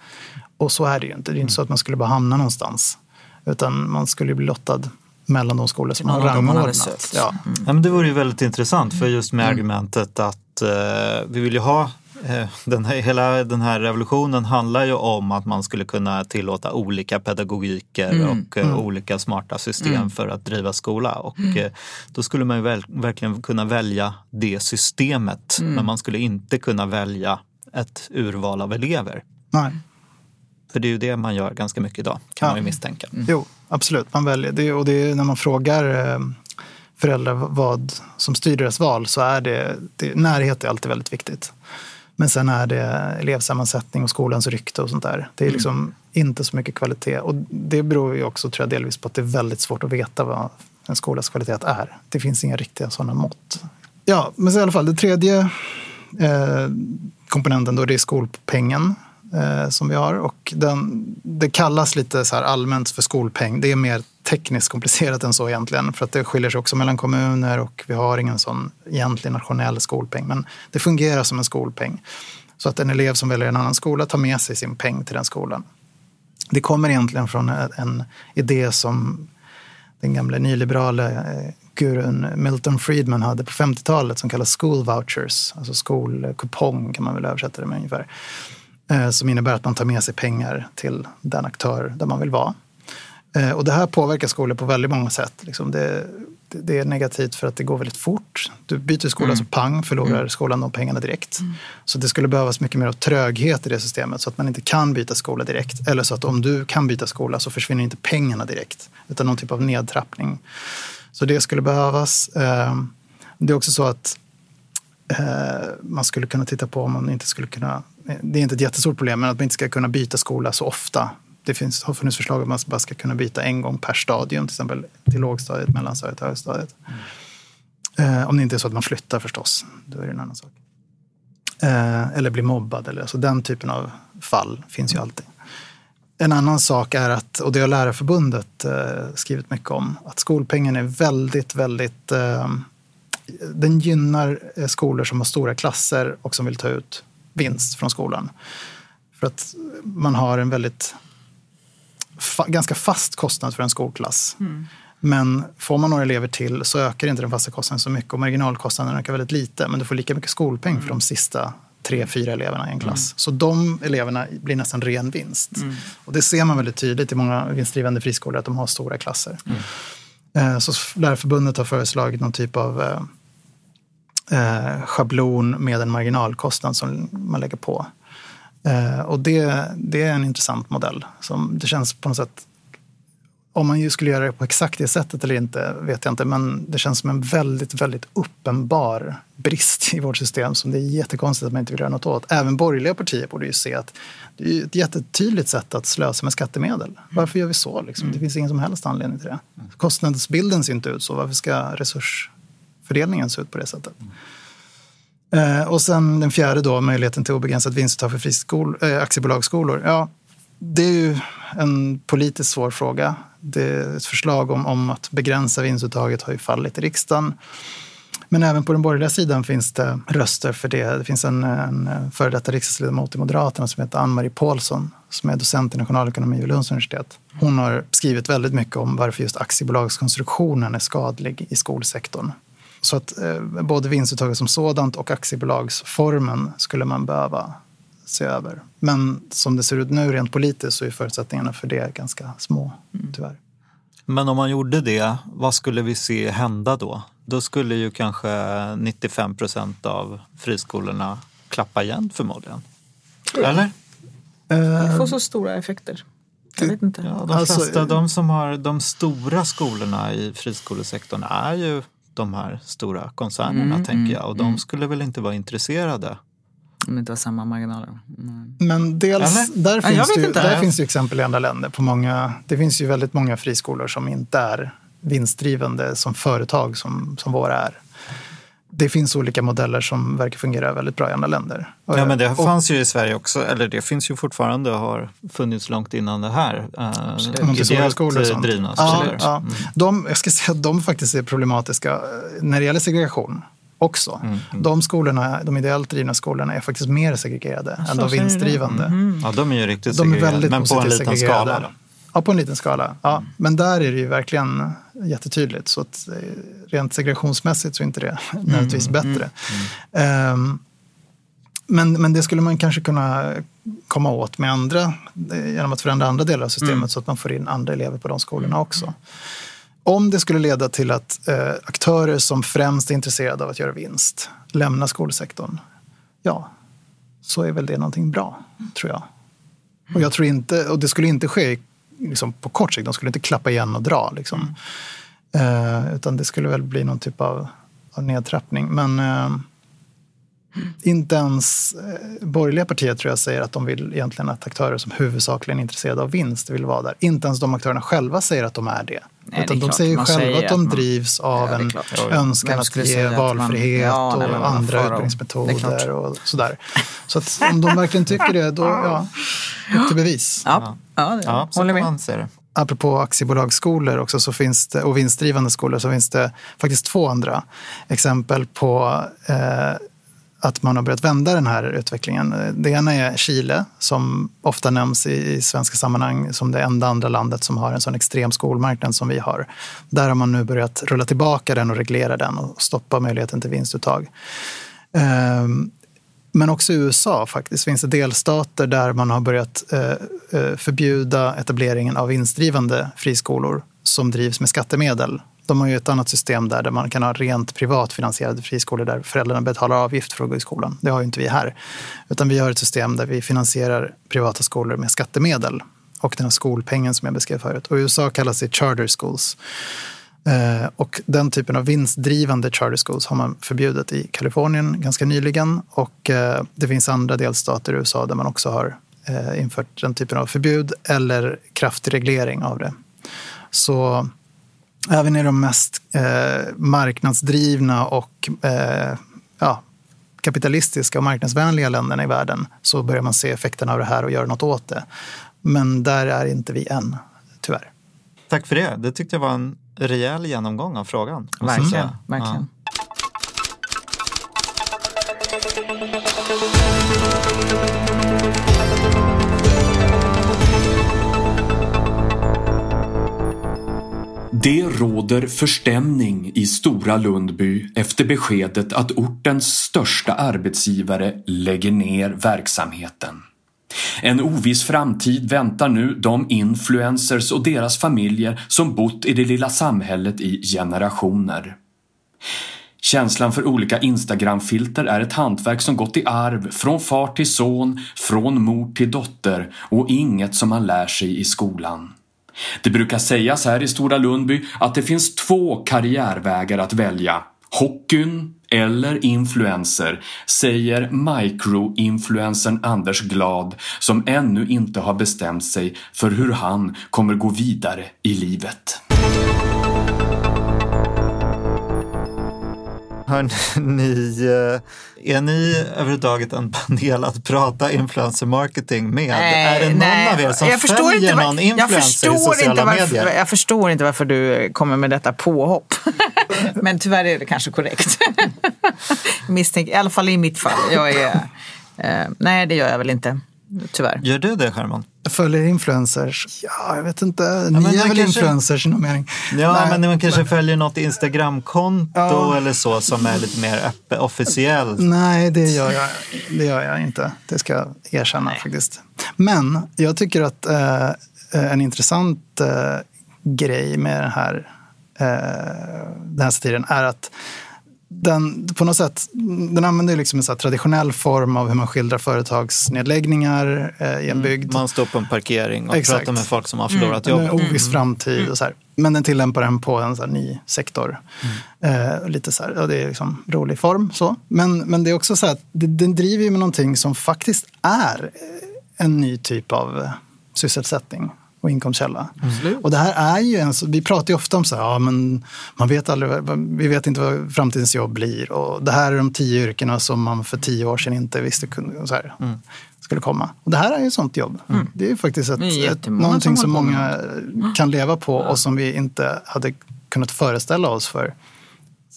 Och så är det ju inte. Det är inte så att man skulle bara hamna någonstans. Utan man skulle bli lottad mellan de skolor som har rangordnat. Ja. Mm. Ja, men det vore ju väldigt intressant för just med mm. argumentet att eh, vi vill ju ha den här, hela den här revolutionen handlar ju om att man skulle kunna tillåta olika pedagogiker mm, och eh, mm. olika smarta system mm. för att driva skola. Och mm. eh, då skulle man ju väl, verkligen kunna välja det systemet. Mm. Men man skulle inte kunna välja ett urval av elever. Nej. För det är ju det man gör ganska mycket idag, kan ja. man ju misstänka. Mm. Jo, absolut. Man väljer det. Och det är när man frågar föräldrar vad som styr deras val så är det, det närhet är alltid väldigt viktigt. Men sen är det elevsammansättning och skolans rykte och sånt där. Det är mm. liksom mm. inte så mycket kvalitet. Och det beror ju också tror jag, delvis på att det är väldigt svårt att veta vad en skolas kvalitet är. Det finns inga riktiga sådana mått. Ja, men så i alla fall, den tredje eh, komponenten då, det är skolpengen eh, som vi har. Och den, det kallas lite så här allmänt för skolpeng. Det är mer tekniskt komplicerat än så egentligen. För att det skiljer sig också mellan kommuner och vi har ingen sån egentlig nationell skolpeng. Men det fungerar som en skolpeng. Så att en elev som väljer en annan skola tar med sig sin peng till den skolan. Det kommer egentligen från en idé som den gamla nyliberala eh, gurun Milton Friedman hade på 50-talet som kallas school vouchers, alltså skolkupong kan man väl översätta det med ungefär. Eh, som innebär att man tar med sig pengar till den aktör där man vill vara. Eh, och det här påverkar skolor på väldigt många sätt. Liksom det, det, är negativt för att det går väldigt fort. Du byter skola mm. så pang förlorar mm. skolan de pengarna direkt. Mm. Så det skulle behövas mycket mer av tröghet i det systemet så att man inte kan byta skola direkt. Eller så att om du kan byta skola så försvinner inte pengarna direkt utan någon typ av nedtrappning. Så det skulle behövas. Eh, det är också så att Eh, man skulle kunna titta på om man inte skulle kunna eh, det är inte ett jättestort problem, men att man inte ska kunna byta skola så ofta det finns, har funnits förslag att man bara ska kunna byta en gång per stadium, till exempel till lågstadiet, mellanstadiet och högstadiet. Mm. Eh, om det inte är så att man flyttar förstås, då är det en annan sak. Eh, eller blir mobbad, eller, alltså den typen av fall finns ju alltid. En annan sak är att, och det har Lärarförbundet eh, skrivit mycket om, att skolpengen är väldigt, väldigt eh, den gynnar eh, skolor som har stora klasser och som vill ta ut vinst från skolan. För att man har en väldigt fa ganska fast kostnad för en skolklass. Mm. Men får man några elever till så ökar inte den fasta kostnaden så mycket och marginalkostnaden ökar väldigt lite. Men du får lika mycket skolpeng mm. för de sista tre, fyra eleverna i en klass. Mm. Så de eleverna blir nästan ren vinst. Mm. Och det ser man väldigt tydligt i många vinstdrivande friskolor att de har stora klasser. Mm. Eh, så Lärarförbundet har föreslagit någon typ av eh, schablon med en marginalkostnad som man lägger på. Eh, och det, det är en intressant modell. Som det känns på något sätt Om man ju skulle göra det på exakt det sättet eller inte vet jag inte. Men det känns som en väldigt, väldigt uppenbar brist i vårt system som det är jättekonstigt att man inte vill göra något åt. Även borgerliga partier borde ju se att det är ett jättetydligt sätt att slösa med skattemedel. Varför gör vi så? Liksom? Det finns ingen som helst anledning till det. Kostnadsbilden ser inte ut så. Varför ska fördelningen ser ut på det sättet? Eh, och sen den fjärde då, möjligheten till obegränsat vinstuttag för friskol, eh, aktiebolagsskolor. Ja, det är ju en politiskt svår fråga. Det är ett förslag om, om att begränsa vinstuttaget har ju fallit i riksdagen. Men även på den borgerliga sidan finns det röster för det. Det finns en, en före detta riksdagsledamot i Moderaterna som heter Ann-Marie Paulsson som är docent i nationalekonomi vid Lunds universitet. Hon har skrivit väldigt mycket om varför just aktiebolagskonstruktionen är skadlig i skolsektorn. Så att eh, både vinstuttaget som sådant och aktiebolagsformen skulle man behöva se över. Men som det ser ut nu rent politiskt så är förutsättningarna för det ganska små, tyvärr. Men om man gjorde det, vad skulle vi se hända då? Då skulle ju kanske 95 procent av friskolorna klappa igen förmodligen. Eller? Det får så stora effekter. Jag vet inte. Ja, de Alltså, flesta, eh, de som har de stora skolorna i friskolesektorn är ju de här stora koncernerna Mm, tänker mm, jag. Och de skulle väl inte vara intresserade. Om det inte har samma marginaler. Mm. Men dels, Eller? där, Ja, finns det, ju, där finns ju exempel i andra länder. På många, det finns ju väldigt många friskolor som inte är vinstdrivande som företag som, som våra är. Det finns olika modeller som verkar fungera väldigt bra i andra länder. Ja, men det fanns ju i Sverige också, eller det finns ju fortfarande och har funnits långt innan det här. Eh, Montessori-skolor och sånt. drivna Ja, ja. Mm. De, jag ska säga att de faktiskt är problematiska eh, när det gäller segregation också. Mm, De skolorna, de ideellt drivna skolorna är faktiskt mer segregerade än så de du det? vinstdrivande. Ja, de är ju riktigt De är segregerade, väldigt men på en liten skala. Då. Ja, på en liten skala. Ja. Men där är det ju verkligen jättetydligt. Så att eh, rent segregationsmässigt så är inte det nödvändigtvis bättre. Ehm, men, men det skulle man kanske kunna komma åt med andra, eh, genom att förändra andra delar av systemet så att man får in andra elever på de skolorna också. Om det skulle leda till att eh, aktörer som främst är intresserade av att göra vinst lämnar skolsektorn, ja, så är väl det någonting bra, tror jag. Och, jag tror inte, och det skulle inte ske liksom, på kort sikt. De skulle inte klappa igen och dra. Liksom. Eh, utan det skulle väl bli någon typ av, av nedtrappning. Men eh, inte ens eh, borgerliga partier tror jag säger att de vill egentligen att aktörer som huvudsakligen är intresserade av vinst vill vara där. Inte ens de aktörerna själva säger att de är det. Nej, det utan är de säger Man själva säger att de att man- drivs av Ja, det en önskan att ge att man- valfrihet Ja, och andra. Det utbildningsmetoder och sådär. Så att om de verkligen tycker det, då ja, upp till bevis. Ja, ja, det, Ja, håller med. det. apropå aktiebolagsskolor också, så finns det, och vinstdrivande skolor så finns det faktiskt två andra exempel på eh, att man har börjat vända den här utvecklingen. Det ena är Chile som ofta nämns i, i svenska sammanhang som det enda andra landet som har en sån extrem skolmarknad som vi har. Där har man nu börjat rulla tillbaka den och reglera den och stoppa möjligheten till vinstuttag. Ehm, men också i USA faktiskt finns det delstater där man har börjat eh, eh förbjuda etableringen av vinstdrivande friskolor som drivs med skattemedel. De har ju ett annat system där, där man kan ha rent privat finansierade friskolor där föräldrarna betalar avgift för att gå i skolan. Det har ju inte vi här. Utan vi har ett system där vi finansierar privata skolor med skattemedel och den här skolpengen som jag beskrev förut. Och I USA kallas det charter schools. Eh, och den typen av vinstdrivande charter schools har man förbjudit i Kalifornien ganska nyligen. Och eh, det finns andra delstater i USA där man också har eh, infört den typen av förbud eller kraftig reglering av det. Så även i de mest eh, marknadsdrivna och eh, ja, kapitalistiska och marknadsvänliga länderna i världen så börjar man se effekterna av det här och göra något åt det. Men där är inte vi än, tyvärr. Tack för det. Det tyckte jag var en rejäl genomgång av frågan. måste jag Verkligen. säga. Det råder förstämning i Stora Lundby efter beskedet att ortens största arbetsgivare lägger ner verksamheten. En oviss framtid väntar nu de influencers och deras familjer som bott i det lilla samhället i generationer. Känslan för olika Instagram-filter är ett hantverk som gått i arv från far till son, från mor till dotter och inget som man lär sig i skolan. Det brukar sägas här i Stora Lundby att det finns två karriärvägar att välja. Hockeyn eller influencer, säger micro-influencern Anders Glad som ännu inte har bestämt sig för hur han kommer gå vidare i livet. Hör ni, eh, är ni överhuvudtaget en panel att prata influencer marketing med? är det någon nej. av er som Jag följer inte var- någon jag influencer i förstår sociala inte varför, medier? Jag förstår inte varför du kommer med detta påhopp. Men tyvärr är det kanske korrekt. Misstänker, I alla fall i mitt fall. Jag är, eh, nej, det gör jag väl inte. Tyvärr. Gör du det Herman? Jag följer influencers. Ja, jag vet inte. Ni men är väl kanske- influencers i någon mening? Ja, Nej, men man kanske följer något Instagramkonto Ja. eller så som är lite mer öppet, officiellt. Nej, det gör, jag, det gör jag inte. Det ska jag erkänna faktiskt. Men jag tycker att eh, en intressant eh, grej med den här, eh, den här satiren är att den på något sätt den använder liksom en så här traditionell form av hur man skildrar företagsnedläggningar eh, i en bygd. Man står på en parkering och Exakt. pratar med folk som har förlorat En jobbet. oviss framtid och så här. Men den tillämpar den på en så här ny sektor. Eh, lite så här, ja, det är liksom rolig form så. Men, men det är också så här att det, den driver ju med någonting som faktiskt är eh, en ny typ av eh, sysselsättning och inkomstkälla. Och det här är ju en, vi pratar ju ofta om så här, ja men man vet aldrig, vi vet inte vad framtidens jobb blir. Och det här är de tio yrkena som man för tio år sedan inte visste kunde, så här, skulle komma. Och det här är ju ett sånt jobb. Det är ju faktiskt ett, är ett, någonting som många kan leva på och som vi inte hade kunnat föreställa oss för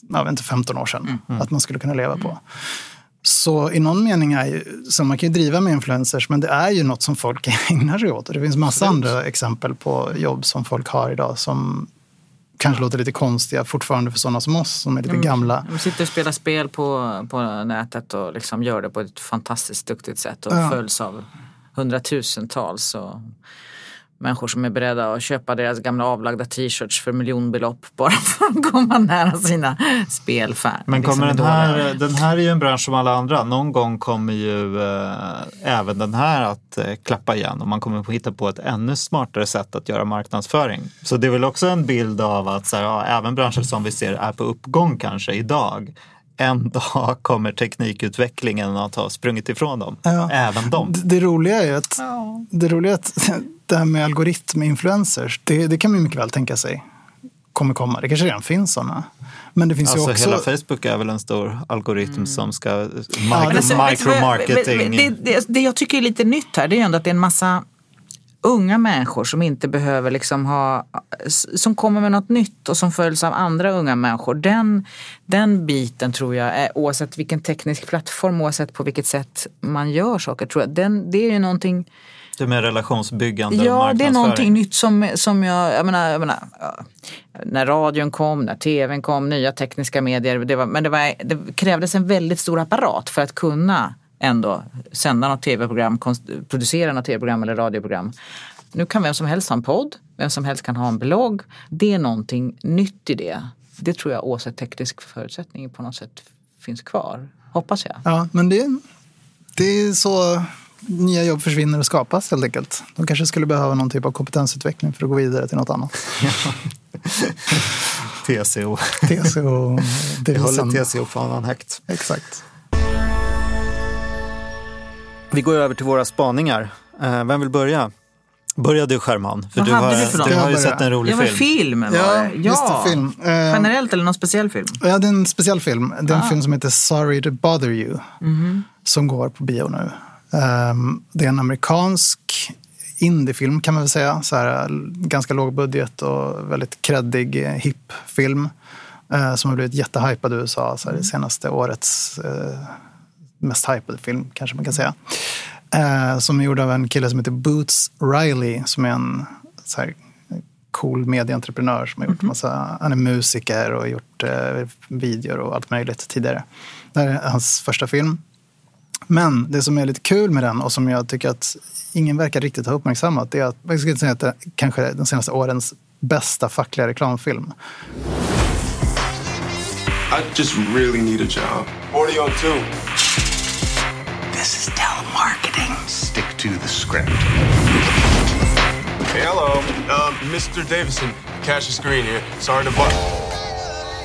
jag vet inte, 15 år sedan att man skulle kunna leva på. Så i någon mening är ju, så man kan ju driva med influencers, men det är ju något som folk ägnar sig åt. Och det finns massa andra exempel på jobb som folk har idag som kanske låter lite konstiga fortfarande för sådana som oss som är lite gamla. De sitter och spelar spel på, på nätet och liksom gör det på ett fantastiskt duktigt sätt och Ja. följs av hundratusentals och människor som är beredda att köpa deras gamla avlagda t-shirts för miljonbelopp bara för att komma nära sina spelfan. Men liksom kommer den idoler. här, den här är ju en bransch som alla andra. Någon gång kommer ju eh, även den här att eh, klappa igen och man kommer att hitta på ett ännu smartare sätt att göra marknadsföring. Så det är väl också en bild av att så här, ja, även branscher som vi ser är på uppgång kanske idag. En dag kommer teknikutvecklingen att ha sprungit ifrån dem. Ja. Även dem. Det, det roliga är att, det, roliga är att det här med algoritminfluencers, det, det kan man ju mycket väl tänka sig kommer komma. Det kanske redan finns sådana. Men det finns Alltså ju också... hela Facebook är väl en stor algoritm som ska micro, micromarketing. Det, det, det jag tycker är lite nytt här det är ändå att det är en massa unga människor som inte behöver liksom ha, som kommer med något nytt och som följs av andra unga människor. Den, den biten tror jag, är, oavsett vilken teknisk plattform, oavsett på vilket sätt man gör saker, tror jag, den, det är ju någonting Det med relationsbyggande och Ja, det är någonting nytt som, som jag, jag menar, jag menar när radion kom, när tvn kom, nya tekniska medier. Det var, men det, var, det krävdes en väldigt stor apparat för att kunna ändå sända något tv-program, producera något tv-program eller radioprogram. Nu kan vem som helst ha en podd, vem som helst kan ha en blogg. Det är någonting nytt i det. Det tror jag oavsett teknisk förutsättning på något sätt finns kvar. Hoppas jag. Ja, men det, det är så nya jobb försvinner och skapas helt enkelt. De kanske skulle behöva någon typ av kompetensutveckling för att gå vidare till något annat. TCO. TCO, Vi håller devisen. TCO-fanan högt. Exakt. Vi går över till våra spaningar. Eh, Vem vill börja? Börja du Skärman, för Vad du hade har, du för något? du har ju sett en rolig Ja, men film. film var Ja, det. just det, film. Eh, Generellt eller någon speciell film? Ja, det är en speciell film. Det är Ah. en film som heter Sorry to bother you. Mhm. Som går på bio nu. Ehm, det är en amerikansk indiefilm kan man väl säga. Så här, ganska låg budget och väldigt kreddig, eh, hipp film. eh, som har blivit jättehypad i USA. Så här, det senaste årets eh, mest hypade film kanske man kan säga. Eh, som är gjord av en kille som heter Boots Riley. Som är en så här, cool medieentreprenör som har gjort massa, han är musiker och gjort videor och allt möjligt tidigare. Det här är hans första film. Men det som är lite kul med den och som jag tycker att ingen verkar riktigt ha uppmärksammat det är att jag skulle säga att det är kanske de senaste årens bästa fackliga reklamfilm. I just really need a job. What are you on to? This is telemarketing. Stick to the script. Hey, Hello, um, Mr. Davison. Cassius Green here. Sorry to bother.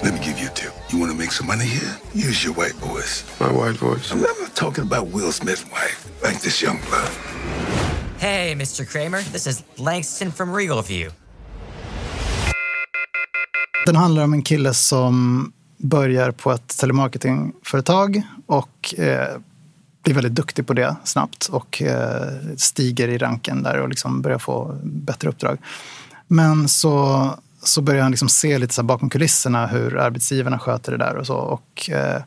Let me give you a tip. You want to make some money here? Use your white voice. My white voice. I'm not talking about Will Smith's wife, like this young blood. Hey, Mr. Kramer. This is Langston from Regal View. Den handlar om en kille som börjar på ett telemarketingföretag och eh, blir väldigt duktig på det snabbt och eh, stiger i ranken där och liksom börjar få bättre uppdrag. Men så, så börjar han liksom se lite så bakom kulisserna hur arbetsgivarna sköter det där och så. Och, eh,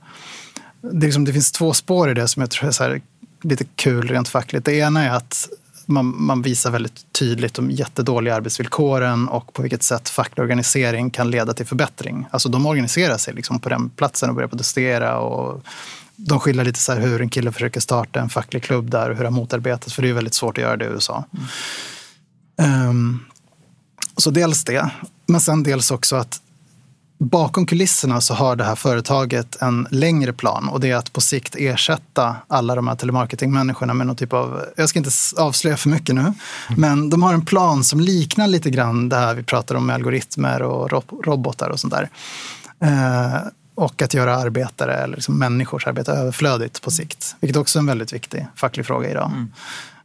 det, liksom, det finns två spår i det som jag tror är så här, lite kul rent fackligt. Det ena är att man, man, visar väldigt tydligt de jättedåliga arbetsvillkoren och på vilket sätt facklig organisering kan leda till förbättring. Alltså de organiserar sig liksom på den platsen och börjar protestera. Och de skiljer lite så hur en kille försöker starta en facklig klubb där och hur det motarbetas. För det är väldigt svårt att göra det i USA. Mm. Um, så dels det. Men sen dels också att bakom kulisserna så har det här företaget en längre plan och det är att på sikt ersätta alla de här telemarketingmänniskorna med någon typ av, jag ska inte avslöja för mycket nu, mm. men de har en plan som liknar lite grann det här vi pratar om med algoritmer och robotar och sånt där. Eh, och att göra arbetare eller liksom människors arbete överflödigt på sikt, vilket också är en väldigt viktig facklig fråga idag. Mm.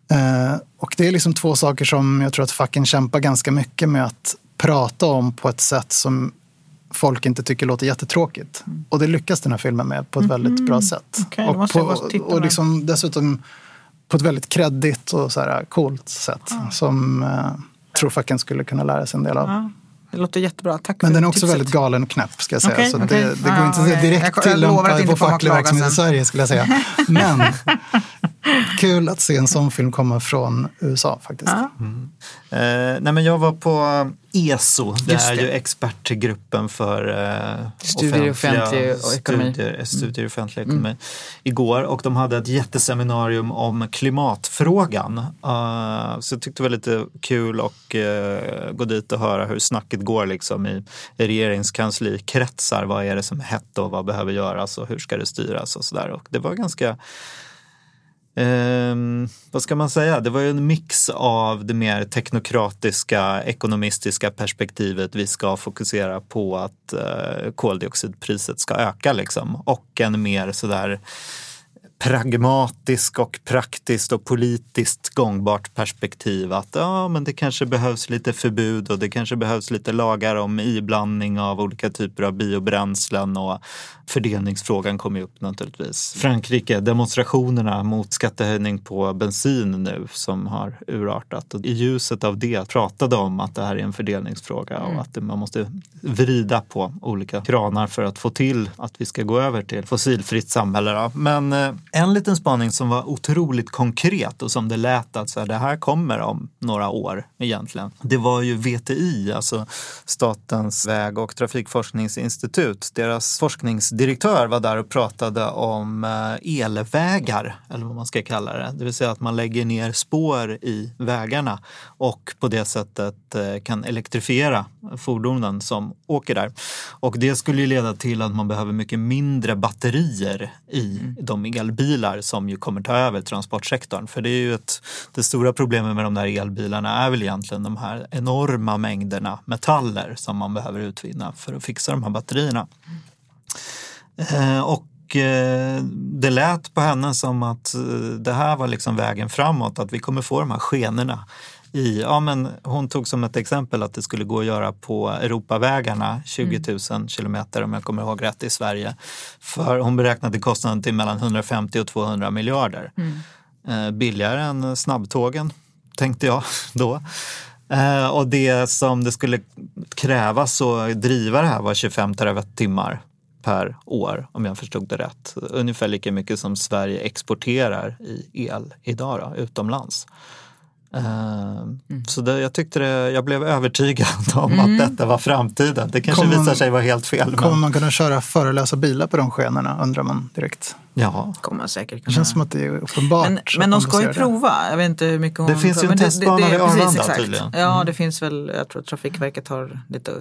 Eh, och det är liksom två saker som jag tror att facken kämpar ganska mycket med att prata om på ett sätt som folk inte tycker låter jättetråkigt. Mm. Och det lyckas den här filmen med på ett mm. väldigt bra sätt. Okay, och på, och liksom dessutom på ett väldigt kreddigt och så här coolt sätt ah. som eh, tror facken skulle kunna lära sig en del av. Ah. Det låter jättebra. Tack Men den är också tipset. väldigt galen och knäpp ska jag säga. Okay, så okay. det, det, går inte att direkt tillämpa på facklig verksamhet i Sverige skulle jag säga. Men kul att se en sån film komma från USA faktiskt. Ja. Mm. Eh, nej men jag var på ESO, det Just är det. ju expertgruppen för eh, studier, offentlig och ekonomi. Studier, mm. studier offentlig ekonomi mm. igår och de hade ett jätteseminarium om klimatfrågan. Uh, så jag tyckte det var lite kul att uh, gå dit och höra hur snacket går liksom i, i regeringskanslikretsar. Vad är det som är hett och vad behöver göras och hur ska det styras och sådär. Och det var ganska Eh, vad ska man säga? Det var ju en mix av det mer teknokratiska, ekonomistiska perspektivet. Vi ska fokusera på att eh, koldioxidpriset ska öka liksom. Och en mer sådär pragmatisk och praktiskt och politiskt gångbart perspektiv att ja, men det kanske behövs lite förbud och det kanske behövs lite lagar om iblandning av olika typer av biobränslen och fördelningsfrågan kommer upp naturligtvis. Frankrike, demonstrationerna mot skattehöjning på bensin nu som har urartat och i ljuset av det pratade om att det här är en fördelningsfråga och mm. att man måste vrida på olika kranar för att få till att vi ska gå över till fossilfritt samhälle. Men eh, en liten spaning som var otroligt konkret och som det lät att så här, det här kommer om några år egentligen. Det var ju VTI, alltså Statens väg och trafikforskningsinstitut. Deras forskningsdirektör var där och pratade om eh, elvägar, eller vad man ska kalla det. Det vill säga att man lägger ner spår i vägarna och på det sättet eh, kan elektrifiera fordonen som åker där. Och det skulle ju leda till att man behöver mycket mindre batterier i mm. de elbilar som ju kommer ta över transportsektorn. För det är ju ett, det stora problemet med de där elbilarna är väl egentligen de här enorma mängderna metaller som man behöver utvinna för att fixa de här batterierna. Eh, och eh, det lät på henne som att eh, det här var liksom vägen framåt, att vi kommer få de här skenorna i, ja men hon tog som ett exempel att det skulle gå att göra på Europavägarna 20 000 mm. kilometer om jag kommer ihåg rätt i Sverige. För hon beräknade kostnaden till mellan 150 och 200 miljarder. Mm. Billigare än snabbtågen tänkte jag då. Och det som det skulle krävas att driva det här var 25 terawattimmar per år om jag förstod det rätt. Ungefär lika mycket som Sverige exporterar i el idag då, utomlands. Mm. Så det, jag tyckte det, jag blev övertygad om mm. att detta var framtiden. Det kanske kommer visar sig vara helt fel. Kommer men... man kunna köra förelösa bilar på de skenorna undrar man direkt. Ja. kommer man säkert kunna. Det känns som att det är uppenbart. Men, men de ska ju prova. Jag vet inte hur mycket hon Det finns ju en testbana vid Arlanda tydligen. Ja, mm. det finns väl, jag tror Trafikverket har lite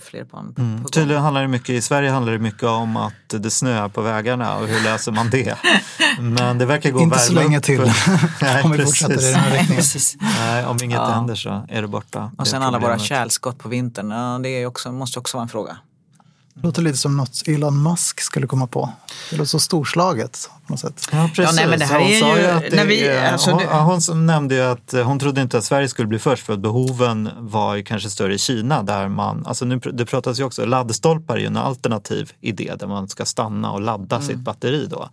fler barn. Mm. Tydligen handlar det mycket, i Sverige handlar det mycket om att det snöar på vägarna och hur löser man det? Men det verkar gå Inte så länge till Nej, om vi fortsätter i den här riktningen. Nej, om inget Ja. händer så är det borta. Och sen alla våra kärlskott på vintern. Ja, det är också, måste också vara en fråga. Det låter lite som något Elon Musk skulle komma på. Det låter så storslaget på något sätt. Ja, precis. nej, men det här hon är ju- att det när vi- alltså hon, ja, hon som nämnde ju att hon trodde inte att Sverige skulle bli först för att behoven var ju kanske större i Kina där man, alltså nu, det pratas ju också, laddstolpar är ju en alternativ idé där man ska stanna och ladda Mm. sitt batteri då.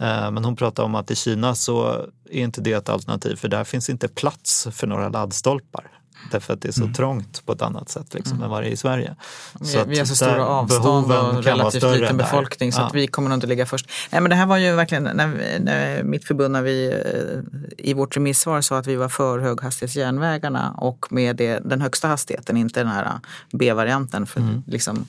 Eh, Men hon pratar om att i Kina så är inte det ett alternativ för där finns inte plats för några laddstolpar. Därför att det är så trångt på ett annat sätt liksom, än vad det är i Sverige. Vi, att vi har så där stora avstånd och relativt liten där. befolkning så Ja. att vi kommer nog inte ligga först. Nej men det här var ju verkligen, när, vi- när mitt förbund när vi eh, i vårt remissvar sa att vi var för höghastighetsjärnvägarna och med det, den högsta hastigheten, inte den här B-varianten för Mm. liksom,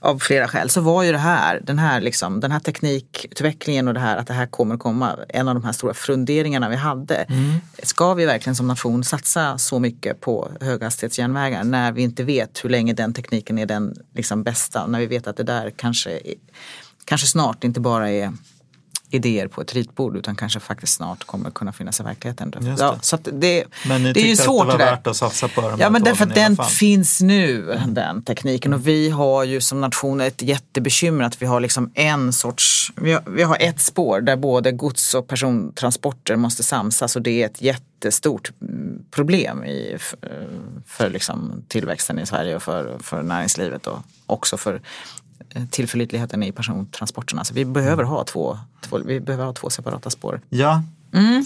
av flera skäl, så var ju det här, den här, liksom, den här teknikutvecklingen och det här att det här kommer komma, en av de här stora funderingarna vi hade. Mm. Ska vi verkligen som nation satsa så mycket på höghastighetsjärnvägar när vi inte vet hur länge den tekniken är den liksom bästa? När vi vet att det där kanske, kanske snart inte bara är idéer på ett ritbord utan kanske faktiskt snart kommer kunna finnas i verkligheten. Just Ja, det. så det, Men ni det är ju svårt att det var det värt att satsa på de Ja men därför att den finns nu, den tekniken. Och vi har ju som nation ett jättebekymmer att vi har liksom en sorts, vi har, vi har ett spår där både gods och persontransporter måste samsas och det är ett jättestort mm, problem i, för, för liksom tillväxten i Sverige och för, för näringslivet och också för tillförlitligheten i persontransporterna. Så vi behöver ha två, två, vi behöver ha två separata spår. Ja,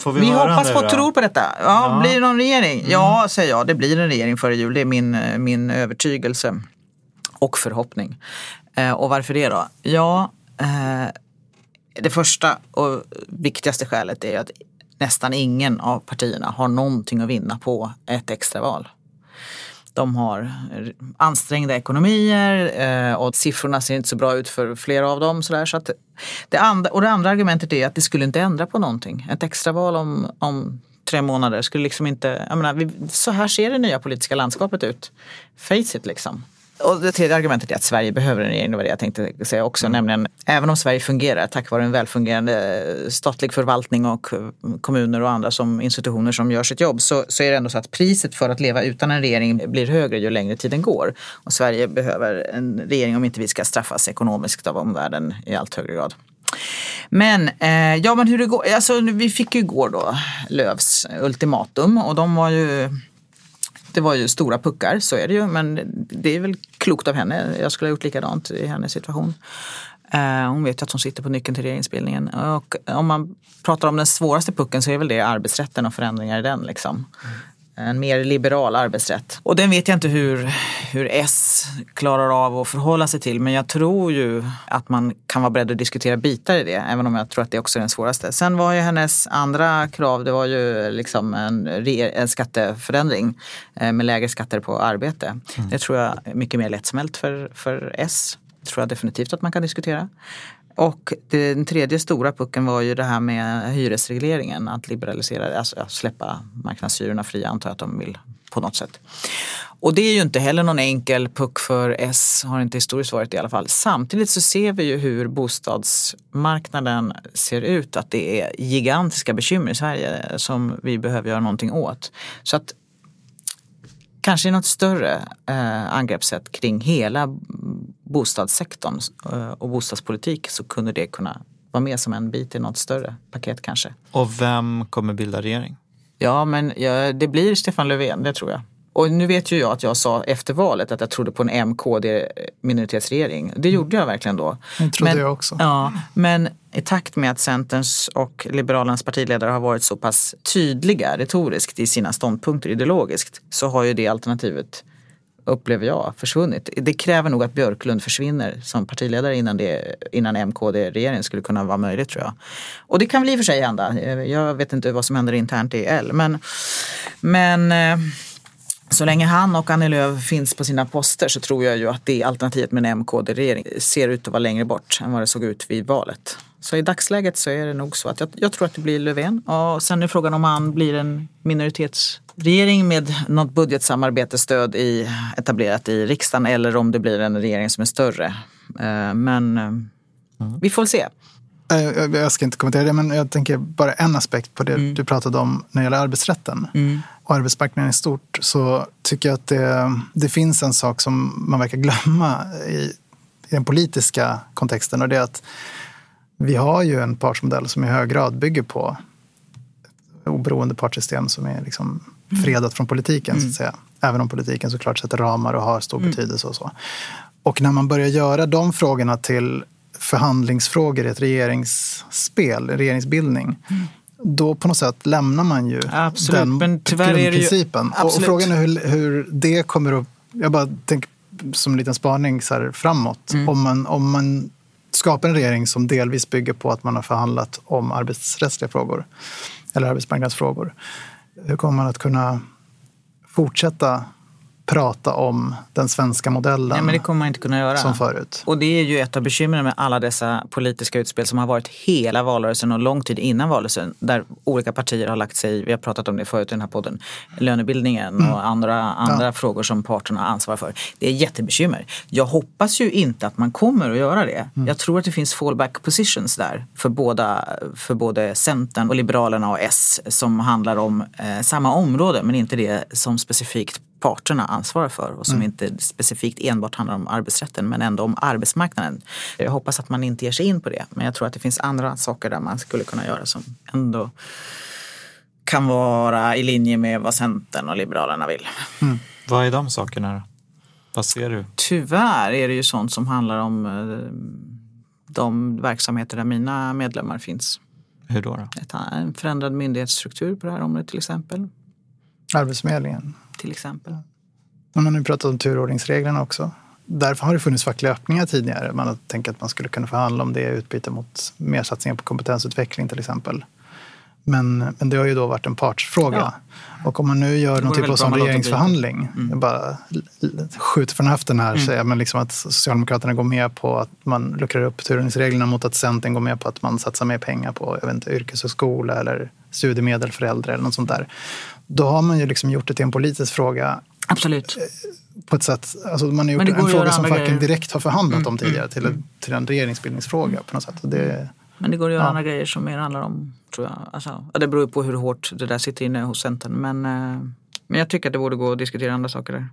får vi, Vi hoppas på och tror på detta. Ja, Ja. Mm. Blir det någon regering? Ja, säger jag. Det blir en regering före jul. Det är min, eh, min övertygelse och förhoppning. Eh, och varför det då? Ja, eh, det första och viktigaste skälet är att nästan ingen av partierna har någonting att vinna på ett extraval. De har eh, ansträngda ekonomier eh, och siffrorna ser inte så bra ut för flera av dem. Så där, så att det andra, och det andra argumentet är att det skulle inte ändra på någonting. Ett extraval om, om tre månader skulle liksom inte... Jag menar, vi, så här ser det nya politiska landskapet ut. Face it liksom. Och det tredje argumentet är att Sverige behöver en regering, det var det jag tänkte säga också. Nämligen, även om Sverige fungerar tack vare en välfungerande statlig förvaltning och eh, kommuner och andra som institutioner som gör sitt jobb så, så är det ändå så att priset för att leva utan en regering blir högre ju längre tiden går. Och Sverige behöver en regering om inte vi ska straffas ekonomiskt av omvärlden i allt högre grad. Men, eh, ja men hur det går, alltså vi fick ju igår då Lövs ultimatum och de var ju det var ju stora puckar, så är det ju. Men det är väl klokt av henne. Jag skulle ha gjort likadant i hennes situation. Eh, hon vet ju att hon sitter på nyckeln till regeringsbildningen. Och om man pratar om den svåraste pucken så är väl det arbetsrätten och förändringar i den. Liksom. En mer liberal arbetsrätt. Och den vet jag inte hur, hur S klarar av att förhålla sig till. Men jag tror ju att man kan vara beredd att diskutera bitar i det. Även om jag tror att det också är den svåraste. Sen var ju hennes andra krav, det var ju liksom en, en skatteförändring eh, med lägre skatter på arbete. Det tror jag är mycket mer lättsmält för, för S. Det tror jag definitivt att man kan diskutera. Och den tredje stora pucken var ju det här med hyresregleringen. Att liberalisera, alltså släppa marknadshyrorna fria antar jag att de vill på något sätt. Och det är ju inte heller någon enkel puck för S, har inte historiskt varit i alla fall. Samtidigt så ser vi ju hur bostadsmarknaden ser ut, att det är gigantiska bekymmer i Sverige som vi behöver göra någonting åt. Så att kanske något större eh, angreppssätt kring hela bostadssektorn eh, och bostadspolitik så kunde det kunna vara med som en bit i något större paket kanske. Och vem kommer bilda regering? Ja, men ja, det blir Stefan Löfven, det tror jag. Och nu vet ju jag att jag sa efter valet att jag trodde på en MKD-minoritetsregering. Det gjorde jag verkligen då. Det trodde men, jag också. Ja, men i takt med att Centerns och Liberalernas partiledare har varit så pass tydliga retoriskt i sina ståndpunkter ideologiskt så har ju det alternativet upplever jag, försvunnit. Det kräver nog att Björklund försvinner som partiledare innan, det, innan MKD-regeringen skulle kunna vara möjligt tror jag. Och det kan väl i och för sig hända. Jag vet inte vad som händer internt i L. Men, men eh, så länge han och Annie Lööf finns på sina poster så tror jag ju att det alternativet med en MKD-regering ser ut att vara längre bort än vad det såg ut vid valet. Så i dagsläget så är det nog så att jag, jag tror att det blir Löfven. Och sen är frågan om han blir en minoritets regering med något budgetsamarbetesstöd i, etablerat i riksdagen eller om det blir en regering som är större. Eh, Men eh, vi får se. Eh, Jag ska inte kommentera det, men jag tänker bara en aspekt på det du pratade om när det gäller arbetsrätten och arbetsmarknaden i stort. Så tycker jag att det, det finns en sak som man verkar glömma i, i den politiska kontexten och det är att vi har ju en partsmodell som i hög grad bygger på ett oberoende partssystem som är liksom fredat från politiken, så att säga. Även om politiken såklart sätter ramar och har stor betydelse och så. Och när man börjar göra de frågorna till förhandlingsfrågor i ett regeringsspel, regeringsbildning, då på något sätt lämnar man ju Absolut, den men tyvärr är det ju- grundprincipen. Och, frågan är hur, hur det kommer att... Jag bara tänker som en liten spaning så här framåt. Mm. Om, man, om man skapar en regering som delvis bygger på att man har förhandlat om arbetsrättsliga frågor eller arbetsmarknadsfrågor. Hur kommer man att kunna fortsätta prata om den svenska modellen Nej, men det kommer man inte kunna göra. som förut? Och det är ju ett av bekymren med alla dessa politiska utspel som har varit hela valrörelsen och lång tid innan valrörelsen. Där olika partier har lagt sig, vi har pratat om det förut i den här podden, lönebildningen och andra, andra frågor som parterna har ansvar för. Det är jättebekymmer. Jag hoppas ju inte att man kommer att göra det. Jag tror att det finns fallback positions där för, båda, för både Centern och Liberalerna och S som handlar om eh, samma område men inte det som specifikt parterna ansvarar för och som inte specifikt enbart handlar om arbetsrätten men ändå om arbetsmarknaden. Jag hoppas att man inte ger sig in på det men jag tror att det finns andra saker där man skulle kunna göra som ändå kan vara i linje med vad Centern och Liberalerna vill. Vad är de sakerna då? Vad ser du? Tyvärr är det ju sånt som handlar om eh, de verksamheter där mina medlemmar finns. Hur då? då? Ett, en förändrad myndighetsstruktur på det här området till exempel. Arbetsförmedlingen. Till exempel. Man har ju pratat om turordningsreglerna också. Därför har det funnits fackliga öppningar tidigare. Man har tänkt att man skulle kunna förhandla om det i utbyte mot mer satsningar på kompetensutveckling till exempel. Men, men det har ju då varit en partsfråga. Ja. Och om man nu gör någon typ av sån regeringsförhandling, Mm. bara skjuter från höften här, säger men liksom att Socialdemokraterna går med på att man luckrar upp turordningsreglerna mot att Centern går med på att man satsar mer pengar på jag vet inte, yrkeshögskola eller studiemedel för äldre eller något sånt där. Då har man ju liksom gjort det till en politisk fråga Absolut. på ett sätt. Alltså man har gjort en fråga som facken direkt har förhandlat Mm, om tidigare till, en, till en regeringsbildningsfråga på något sätt. Det, Men det går att göra Ja. andra grejer som mer handlar om, tror jag. Alltså, det beror ju på hur hårt det där sitter inne hos Centern. Men, eh, men jag tycker att det borde gå att diskutera andra saker där.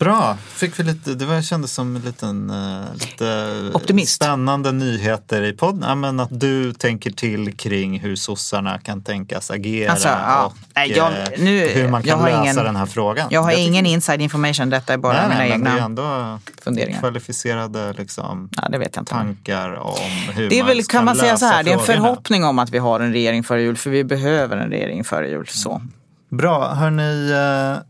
Bra, fick vi lite, det var, kändes som en liten eh, lite Optimist. spännande nyheter i podden. Ja, men att du tänker till kring hur sossarna kan tänkas agera Alltså, ja. och Nej, jag- eh, nu- hur man jag kan lösa ingen- den här frågan. Jag har tycker- ingen inside information, detta är bara nej, mina nej, men det är egna ändå funderingar. kvalificerade liksom, Ja, det vet jag inte. tankar om hur Det är man väl, kan man säga så här, det är en förhoppning om att vi har en regering före jul, för vi behöver en regering före jul. Så. Bra, hörni. Eh,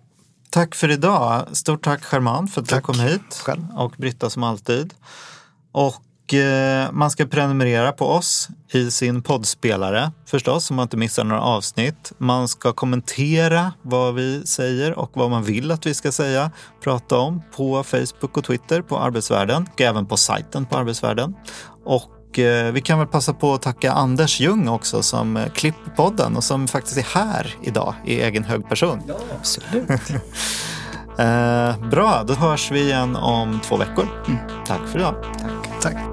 tack för idag. Stort tack German för att du kom hit. Själv. Och Britta som alltid. Och eh, man ska prenumerera på oss i sin poddspelare förstås, så man inte missar några avsnitt. Man ska kommentera vad vi säger och vad man vill att vi ska säga, prata om på Facebook och Twitter på Arbetsvärlden och även på sajten på Arbetsvärlden. Och eh, vi kan väl passa på att tacka Anders Ljung också som eh, klipper podden och som faktiskt är här idag i egen hög person. Absolut. Eh, bra, då hörs vi igen om två veckor. Tack för idag. Tack.